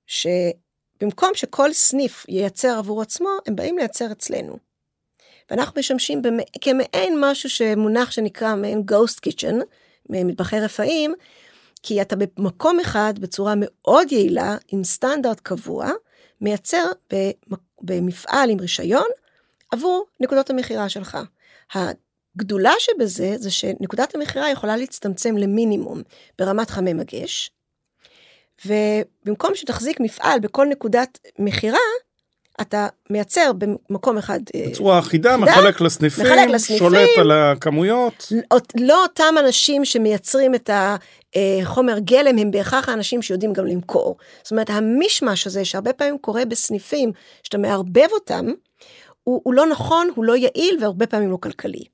שבמקום שכל סניף ייצר עבור עצמו, הם באים לייצר אצלנו. ואנחנו משמשים במ... כמעין משהו שמונח שנקרא מעין Ghost Kitchen, מטבחי רפאים, כי אתה במקום אחד בצורה מאוד יעילה, עם סטנדרט קבוע, מייצר במ- במפעל עם רישיון עבור נקודות המכירה שלך. הגדולה שבזה זה שנקודת המכירה יכולה להצטמצם למינימום ברמת חמי מגש, ובמקום שתחזיק מפעל בכל נקודת מכירה, אתה מייצר במקום אחד אה, בצורה אחידה, מחלק לסניפים, מחלק לסניפים. שולט על הכמויות. לא- לא אותם אנשים שמייצרים את החומר גלם הם בהכרח האנשים שיודעים גם למכור. זאת אומרת המישמש הזה שהרבה פעמים קורה בסניפים שאתה מערבב אותם, הוא, הוא לא נכון, הוא לא יעיל והרבה פעמים לא כלכלי.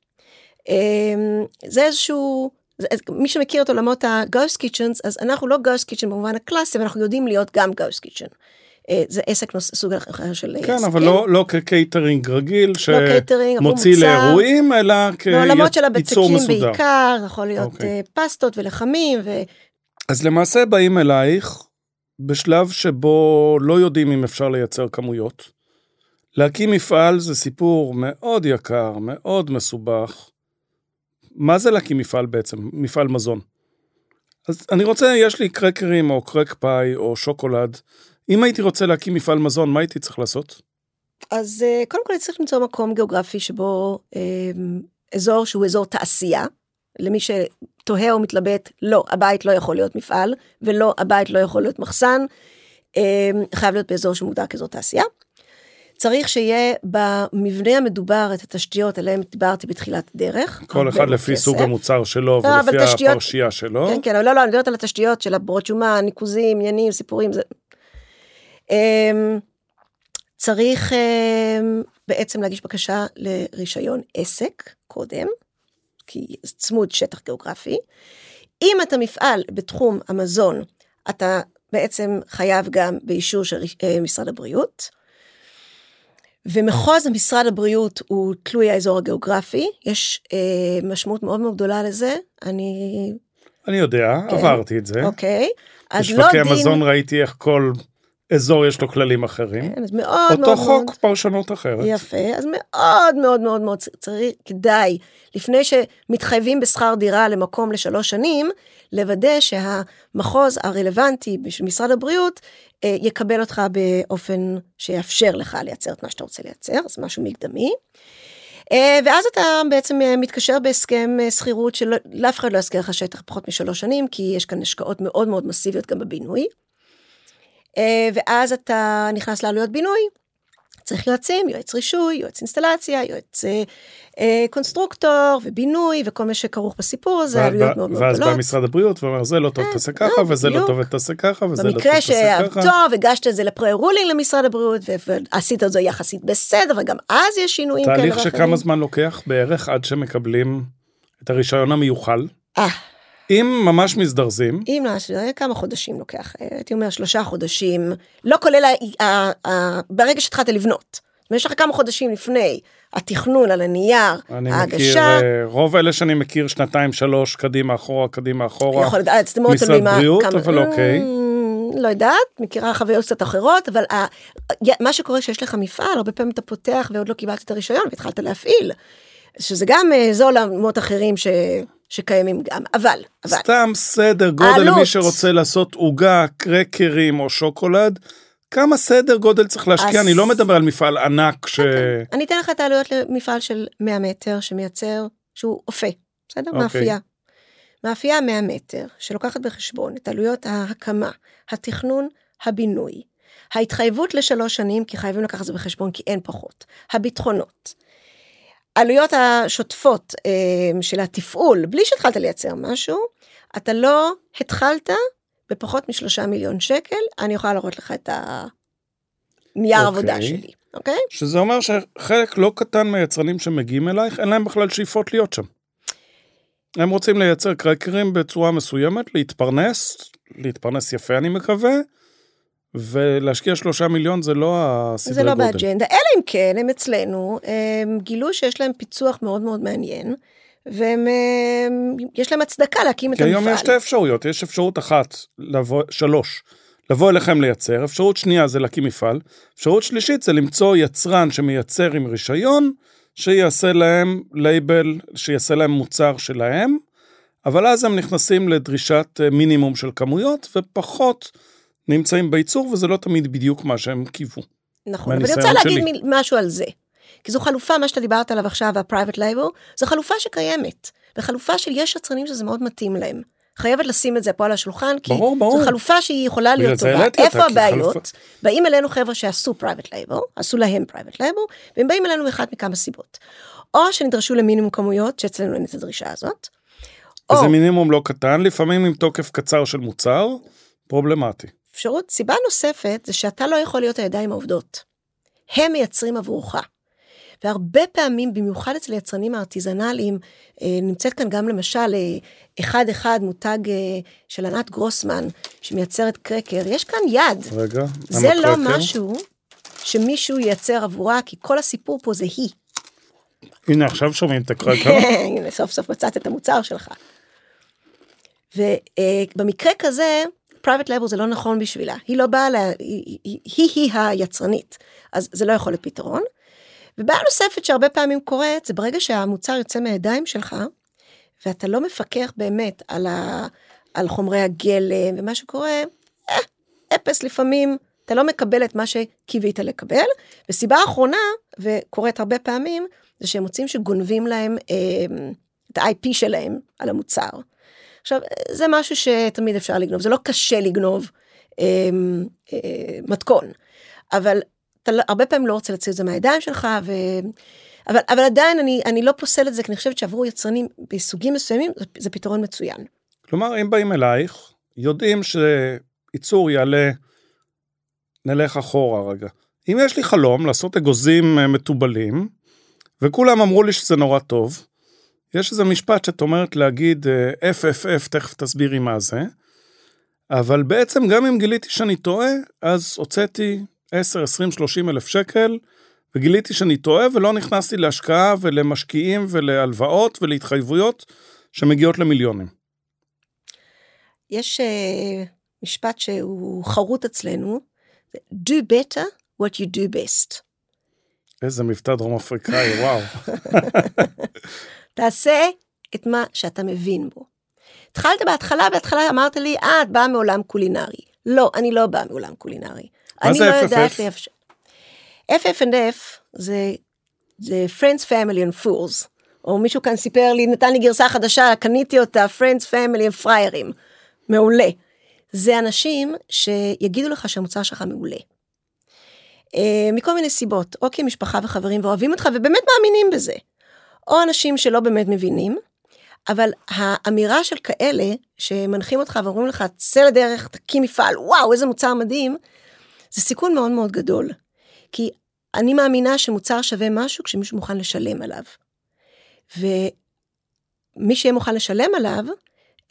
אמ, זה איזשהו, זה, מי שמכיר את עולמות ה-Ghost Kitchens, אז אנחנו לא Ghost Kitchen במובן הקלאסי, אבל אנחנו יודעים להיות גם Ghost Kitchen. אה, זה עסק נוס, סוג אחר של כן, עסקים. אבל לא, לא כקייטרינג רגיל עבור שמוציא מוצר. לאירועים, אלא כייצור הבצקים מסודר. בעיקר, זה יכול להיות אוקיי. אה, פסטות ולחמים, ו... אז למעשה באים אלייך בשלב שבו לא יודעים אם אפשר לייצר כמויות. להקים מפעל זה סיפור מאוד יקר, מאוד מסובך. מה זה להקים מפעל בעצם? מפעל מזון. אז אני רוצה, יש לי קרקרים או קרק פאי או שוקולד. אם הייתי רוצה להקים מפעל מזון, מה הייתי צריך לעשות? אז אה, קודם כל צריך למצוא מקום גיאוגרפי שבו אה, אזור שהוא אזור תעשייה. למי שתוהה או מתלבט, לא, הבית לא יכול להיות מפעל, ולא, הבית לא יכול להיות מחסן, אה, חייב להיות באזור שמוגדר כאזור תעשייה. צריך שיהיה במבנה המדובר את התשתיות עליהן דיברתי בתחילת הדרך. כל אחד לפי כסף. סוג המוצר שלו לא, ולפי תשתיות- הפרשייה שלו. כן, כן, אבל לא, לא, אני מדברת על התשתיות של הברות שומה, ניקוזים, עניינים, סיפורים, זה... אמ, צריך אמ, בעצם להגיש בקשה לרישיון עסק קודם, כי צמוד שטח גיאוגרפי. אם אתה מפעל בתחום המזון, אתה בעצם חייב גם באישור של אה, משרד הבריאות. ומחוז משרד הבריאות הוא תלוי האזור הגיאוגרפי, יש אה, משמעות מאוד מאוד גדולה לזה, אני, אני יודע, כן. עברתי את זה. אוקיי, אז לא בשווקי דין, המזון ראיתי איך כל אזור יש לו כללים אחרים. כן, אז מאוד אותו מאוד חוק, מאוד, פרשנות אחרת. יפה, אז מאוד מאוד מאוד מאוד צריך, כדאי, לפני שמתחייבים בשכר דירה למקום לשלוש שנים, לוודא שהמחוז הרלוונטי של משרד הבריאות אה, יקבל אותך באופן שיאפשר לך לייצר את מה שאתה רוצה לייצר, זה משהו מקדמי. אה, ואז אתה בעצם אה, מתקשר בהסכם אה, שכירות שלאף אחד לא יזכיר לך שטח פחות משלוש שנים, כי יש כאן השקעות מאוד מאוד מסיביות גם בבינוי. אה, ואז אתה נכנס לעלויות בינוי, צריך יועצים, יועץ רישוי, יועץ אינסטלציה, יועץ אה, אה, קונסטרוקטור ובינוי וכל מה שכרוך בסיפור הזה, ואז עלויות מאוד מאוד ואז גדולות. בא משרד הבריאות ואומר, זה לא טוב, אה, תעשה לא, ככה, וזה לא. טוב, תעשה ככה, וזה לא טוב, במקרה תעשה ככה. שטוב, הגשת את זה לפרה-רולינג למשרד הבריאות, ועשית את זה יחסית בסדר, וגם אז יש שינויים כאלה תהליך ואחרים. שכמה זמן לוקח בערך עד שמקבלים את הרישיון המיוחל. אה, אם ממש מזדרזים, אם לא, זה היה כמה חודשים לוקח, אה, הייתי אומר שלושה חודשים, לא כולל, ה- ה- ה- ברגע שהתחלת לבנות. יש לך כמה חודשים לפני התכנון על הנייר, אני מכיר, ההגשה, אה, רוב אלה שאני מכיר שנתיים, שלוש, קדימה, אחורה, קדימה, אחורה. יכול להיות, זה מאוד משרד תלוי מה, בריאות, כמה, אבל אוקיי. Mm, לא יודעת, מכירה חוויות קצת אחרות, אבל ה- מה שקורה שיש לך מפעל, הרבה פעמים אתה פותח ועוד לא קיבלת את הרישיון והתחלת להפעיל, שזה גם אה, זה עולמות אחרים ש, שקיימים גם, אבל, אבל, סתם סדר גודל העלות. למי שרוצה לעשות עוגה, קרקרים או שוקולד, כמה סדר גודל צריך להשקיע, אז- אני לא מדבר על מפעל ענק ש... אני אתן לך את העלויות למפעל של 100 מטר שמייצר, שהוא אופה, בסדר? אוקיי. מאפייה. מאפייה 100 מטר, שלוקחת בחשבון את עלויות ההקמה, התכנון, הבינוי, ההתחייבות לשלוש שנים, כי חייבים לקחת את זה בחשבון, כי אין פחות, הביטחונות, עלויות השוטפות אה, של התפעול, בלי שהתחלת לייצר משהו, אתה לא התחלת בפחות משלושה מיליון שקל, אני יכולה להראות לך את הנייר אוקיי. עבודה שלי, אוקיי? שזה אומר שחלק לא קטן מהיצרנים שמגיעים אלייך, אין להם בכלל שאיפות להיות שם. הם רוצים לייצר קרקרים בצורה מסוימת, להתפרנס, להתפרנס יפה אני מקווה, ולהשקיע שלושה מיליון זה לא הסדרי זה לא גודל. באג'נדה, אלא אם כן הם אצלנו, הם גילו שיש להם פיצוח מאוד מאוד מעניין, והם, הם, יש להם הצדקה להקים את כי המפעל. היום יש שתי אפשרויות, יש אפשרות אחת, לבוא, שלוש, לבוא אליכם לייצר, אפשרות שנייה זה להקים מפעל, אפשרות שלישית זה למצוא יצרן שמייצר עם רישיון, שיעשה להם לייבל, שיעשה להם מוצר שלהם, אבל אז הם נכנסים לדרישת אה, מינימום של כמויות, ופחות נמצאים בייצור, וזה לא תמיד בדיוק מה שהם קיוו. נכון, אבל אני רוצה להגיד שלי. משהו על זה. כי זו חלופה, מה שאתה דיברת עליו עכשיו, ה-private label, זו חלופה שקיימת. וחלופה של יש יצרנים שזה מאוד מתאים להם. חייבת לשים את זה פה על השולחן, כי ברור, ברור. זו חלופה שהיא יכולה להיות זה טובה. איפה הבעיות? חלופה- באים אלינו חבר'ה שעשו private label, עשו להם private label, והם באים אלינו מאחת מכמה סיבות. או שנדרשו למינימום כמויות, שאצלנו אין את הדרישה הזאת. או וזה מינימום לא קטן, לפעמים עם תוקף קצר של מוצר, פרובלמטי. אפשרות, סיבה נוספת זה שאתה לא יכול להיות הידיים העובדות. הם מייצרים עבורך. והרבה פעמים, במיוחד אצל יצרנים הארטיזנליים, אה, נמצאת כאן גם למשל אה, אחד אחד מותג אה, של ענת גרוסמן, שמייצרת קרקר, יש כאן יד. רגע, זה לא קרקר? משהו שמישהו ייצר עבורה, כי כל הסיפור פה זה היא. הנה עכשיו שומעים את הקרקר. הנה, סוף סוף מצאת את המוצר שלך. ובמקרה כזה, private label זה לא נכון בשבילה. היא לא באה, לה, היא, היא, היא, היא היצרנית, אז זה לא יכול להיות פתרון. ובעיה נוספת שהרבה פעמים קורית, זה ברגע שהמוצר יוצא מהידיים שלך, ואתה לא מפקח באמת על, ה, על חומרי הגלם, ומה שקורה, אה, אפס לפעמים, אתה לא מקבל את מה שקיווית לקבל. וסיבה אחרונה, וקורית הרבה פעמים, זה שהם מוצאים שגונבים להם אה, את ה-IP שלהם על המוצר. עכשיו, זה משהו שתמיד אפשר לגנוב, זה לא קשה לגנוב אה, אה, מתכון, אבל אתה לא- הרבה פעמים לא רוצה להוציא את זה מהידיים שלך, ו... אבל, אבל עדיין אני, אני לא פוסלת את זה, כי אני חושבת שעבור יצרנים בסוגים מסוימים, זה, זה פתרון מצוין. כלומר, אם באים אלייך, יודעים שייצור יעלה, נלך אחורה רגע. אם יש לי חלום לעשות אגוזים אה, מתובלים, וכולם אמרו לי שזה נורא טוב, יש איזה משפט שאת אומרת להגיד אה, FFF, תכף תסבירי מה זה, אבל בעצם גם אם גיליתי שאני טועה, אז הוצאתי 10, 20, 30 אלף שקל, וגיליתי שאני טועה ולא נכנסתי להשקעה ולמשקיעים ולהלוואות ולהתחייבויות שמגיעות למיליונים. יש uh, משפט שהוא חרוט אצלנו, do better what you do best. איזה מבטא דרום אפריקאי, וואו. <laughs> תעשה את מה שאתה מבין בו. התחלת בהתחלה, בהתחלה אמרת לי, אה, את באה מעולם קולינרי. לא, אני לא באה מעולם קולינרי. מה זה לא FFF? יודעת לאפשר. FF&F זה, זה Friends, Family and Fools. או מישהו כאן סיפר לי, נתן לי גרסה חדשה, קניתי אותה, Friends, Family and פריירים. מעולה. זה אנשים שיגידו לך שהמוצר שלך מעולה. אה, מכל מיני סיבות, או כי משפחה וחברים ואוהבים אותך ובאמת מאמינים בזה. או אנשים שלא באמת מבינים, אבל האמירה של כאלה שמנחים אותך ואומרים לך, צא לדרך, תקים מפעל, וואו, איזה מוצר מדהים, זה סיכון מאוד מאוד גדול. כי אני מאמינה שמוצר שווה משהו כשמישהו מוכן לשלם עליו. ומי שיהיה מוכן לשלם עליו,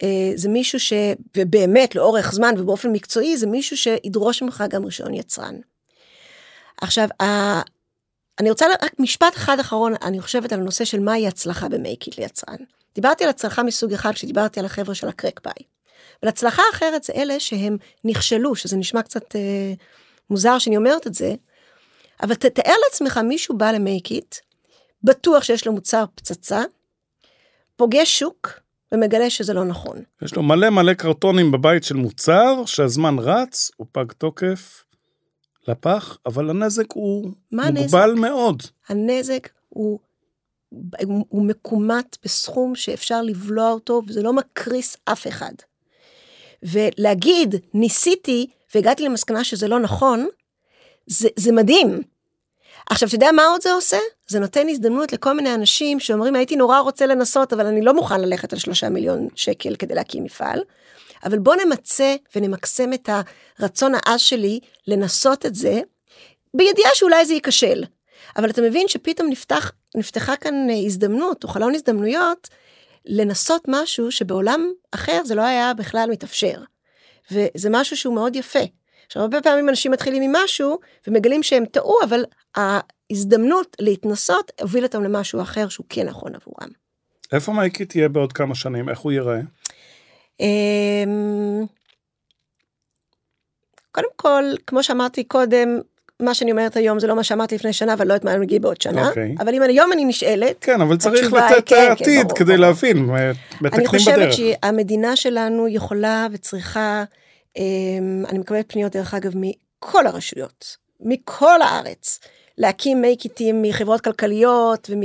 אה, זה מישהו ש... ובאמת לאורך זמן ובאופן מקצועי, זה מישהו שידרוש ממך גם רישיון יצרן. עכשיו. אני רוצה רק משפט אחד אחרון, אני חושבת על הנושא של מהי הצלחה במייקית ליצרן. דיברתי על הצלחה מסוג אחד כשדיברתי על החבר'ה של הקרק ביי. אבל הצלחה אחרת זה אלה שהם נכשלו, שזה נשמע קצת אה, מוזר שאני אומרת את זה, אבל תתאר לעצמך מישהו בא למייקית, בטוח שיש לו מוצר פצצה, פוגש שוק ומגלה שזה לא נכון. יש לו מלא מלא קרטונים בבית של מוצר, שהזמן רץ, הוא פג תוקף, לפח, אבל הנזק הוא מוגבל מאוד. הנזק הוא, הוא, הוא מקומט בסכום שאפשר לבלוע אותו, וזה לא מקריס אף אחד. ולהגיד, ניסיתי והגעתי למסקנה שזה לא נכון, זה, זה מדהים. עכשיו, אתה יודע מה עוד זה עושה? זה נותן הזדמנות לכל מיני אנשים שאומרים, הייתי נורא רוצה לנסות, אבל אני לא מוכן ללכת על שלושה מיליון שקל כדי להקים מפעל. אבל בוא נמצה ונמקסם את הרצון העז שלי לנסות את זה, בידיעה שאולי זה ייכשל. אבל אתה מבין שפתאום נפתח, נפתחה כאן הזדמנות, או חלון הזדמנויות, לנסות משהו שבעולם אחר זה לא היה בכלל מתאפשר. וזה משהו שהוא מאוד יפה. עכשיו, הרבה פעמים אנשים מתחילים עם משהו ומגלים שהם טעו, אבל ההזדמנות להתנסות הוביל אותם למשהו אחר שהוא כן נכון עבורם. איפה מייקי תהיה בעוד כמה שנים? איך הוא ייראה? אמ, קודם כל, כמו שאמרתי קודם, מה שאני אומרת היום זה לא מה שאמרתי לפני שנה, אבל לא יודעת מה נגיד בעוד שנה. אוקיי. אבל אם היום אני נשאלת, כן, אבל צריך לתת כן, כן, עתיד ברור, כדי ברור. להבין, אני חושבת בדרך. שהמדינה שלנו יכולה וצריכה, אמ, אני מקבלת פניות דרך אגב מכל הרשויות, מכל הארץ, להקים מייקיטים מחברות כלכליות נו,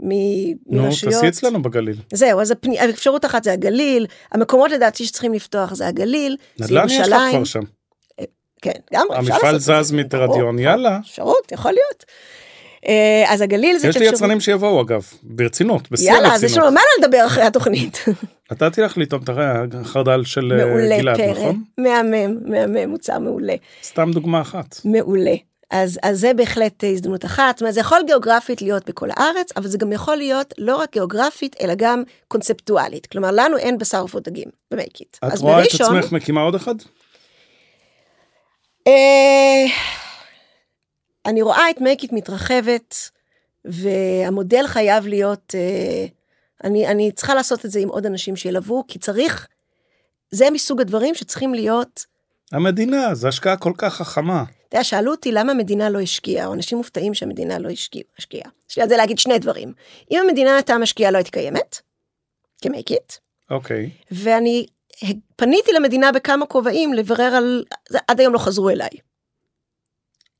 ומרשויות. תעשי אצלנו בגליל. זהו, אז הפני, האפשרות אחת זה הגליל, המקומות לדעתי שצריכים לפתוח זה הגליל, זה נדל"ן יש לך ירושלים. כבר שם. כן, גם אפשר המפעל לעשות את זז ברור, יאללה. אפשרות, יכול להיות. אה, אז הגליל זה יש לי יצרנים שיבואו אגב, ברצינות, בשיא יאללה, אז יש לנו הרצינות. מה לדבר אחרי התוכנית. <laughs> נתתי לך לטעום את החרדל של אה, מעולה, גלעד, פרא. נכון? מהמם, מהמם, מוצר מעולה. סתם דוגמה אחת. מעולה. אז, אז זה בהחלט הזדמנות אחת, זאת אומרת, זה יכול גיאוגרפית להיות בכל הארץ, אבל זה גם יכול להיות לא רק גיאוגרפית, אלא גם קונספטואלית. כלומר, לנו אין בשר עופות דגים במייקית. את רואה את בראשון, עצמך מקימה עוד אחד? אה, אני רואה את מייקית מתרחבת, והמודל חייב להיות, אה, אני, אני צריכה לעשות את זה עם עוד אנשים שילוו, כי צריך, זה מסוג הדברים שצריכים להיות, המדינה, זו השקעה כל כך חכמה. אתה יודע, שאלו אותי למה המדינה לא השקיעה, או אנשים מופתעים שהמדינה לא השקיעה. יש לי על זה להגיד שני דברים. אם המדינה הייתה משקיעה לא הייתי קיימת, כמייקית, אוקיי. ואני פניתי למדינה בכמה כובעים לברר על, עד היום לא חזרו אליי.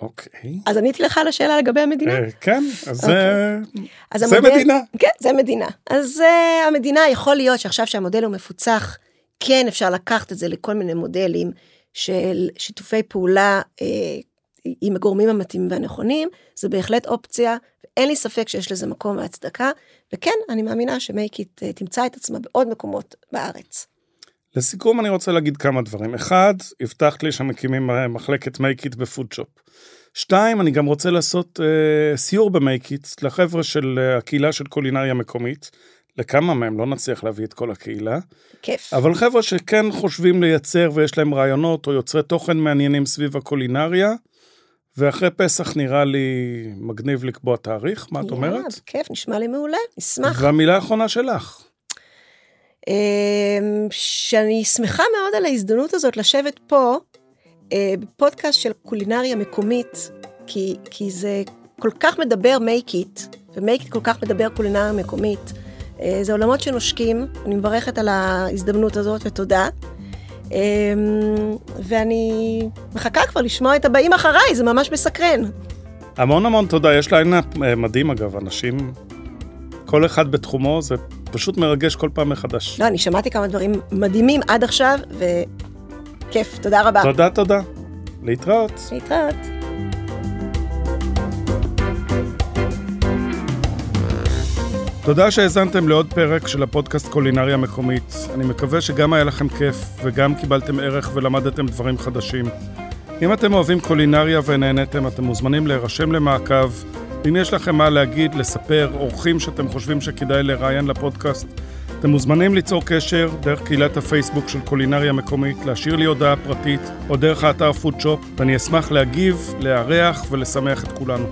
אוקיי. אז עניתי לך על השאלה לגבי המדינה? אה, כן, אז אוקיי. זה אז זה המודל- מדינה. כן, זה מדינה. אז uh, המדינה, יכול להיות שעכשיו שהמודל הוא מפוצח, כן אפשר לקחת את זה לכל מיני מודלים של שיתופי פעולה אה, עם הגורמים המתאימים והנכונים, זה בהחלט אופציה, ואין לי ספק שיש לזה מקום והצדקה, וכן, אני מאמינה שמייקית אה, תמצא את עצמה בעוד מקומות בארץ. לסיכום אני רוצה להגיד כמה דברים. אחד, הבטחת לי שמקימים אה, מחלקת מייקית בפודשופ. שתיים, אני גם רוצה לעשות אה, סיור במייקית לחבר'ה של אה, הקהילה של קולינריה מקומית. לכמה מהם לא נצליח להביא את כל הקהילה, כיף. אבל חבר'ה שכן חושבים לייצר ויש להם רעיונות או יוצרי תוכן מעניינים סביב הקולינריה, ואחרי פסח נראה לי מגניב לקבוע תאריך, מה את אומרת? כיף, נשמע לי מעולה, נשמח. והמילה האחרונה שלך. אמ, שאני שמחה מאוד על ההזדמנות הזאת לשבת פה אה, פודקאסט של קולינריה מקומית, כי, כי זה כל כך מדבר make it, ו-make it כל כך מדבר קולינריה מקומית. אה, זה עולמות שנושקים, אני מברכת על ההזדמנות הזאת ותודה. אה, ואני מחכה כבר לשמוע את הבאים אחריי, זה ממש מסקרן. המון המון תודה, יש ליינאפ מדהים אגב, אנשים, כל אחד בתחומו, זה פשוט מרגש כל פעם מחדש. לא, אני שמעתי כמה דברים מדהימים עד עכשיו, וכיף, תודה רבה. תודה, תודה. להתראות. להתראות. תודה שהאזנתם לעוד פרק של הפודקאסט קולינריה מקומית. אני מקווה שגם היה לכם כיף וגם קיבלתם ערך ולמדתם דברים חדשים. אם אתם אוהבים קולינריה ונהניתם, אתם מוזמנים להירשם למעקב. אם יש לכם מה להגיד, לספר, אורחים שאתם חושבים שכדאי לראיין לפודקאסט, אתם מוזמנים ליצור קשר דרך קהילת הפייסבוק של קולינריה מקומית, להשאיר לי הודעה פרטית או דרך האתר פודשופ, ואני אשמח להגיב, לארח ולשמח את כולנו.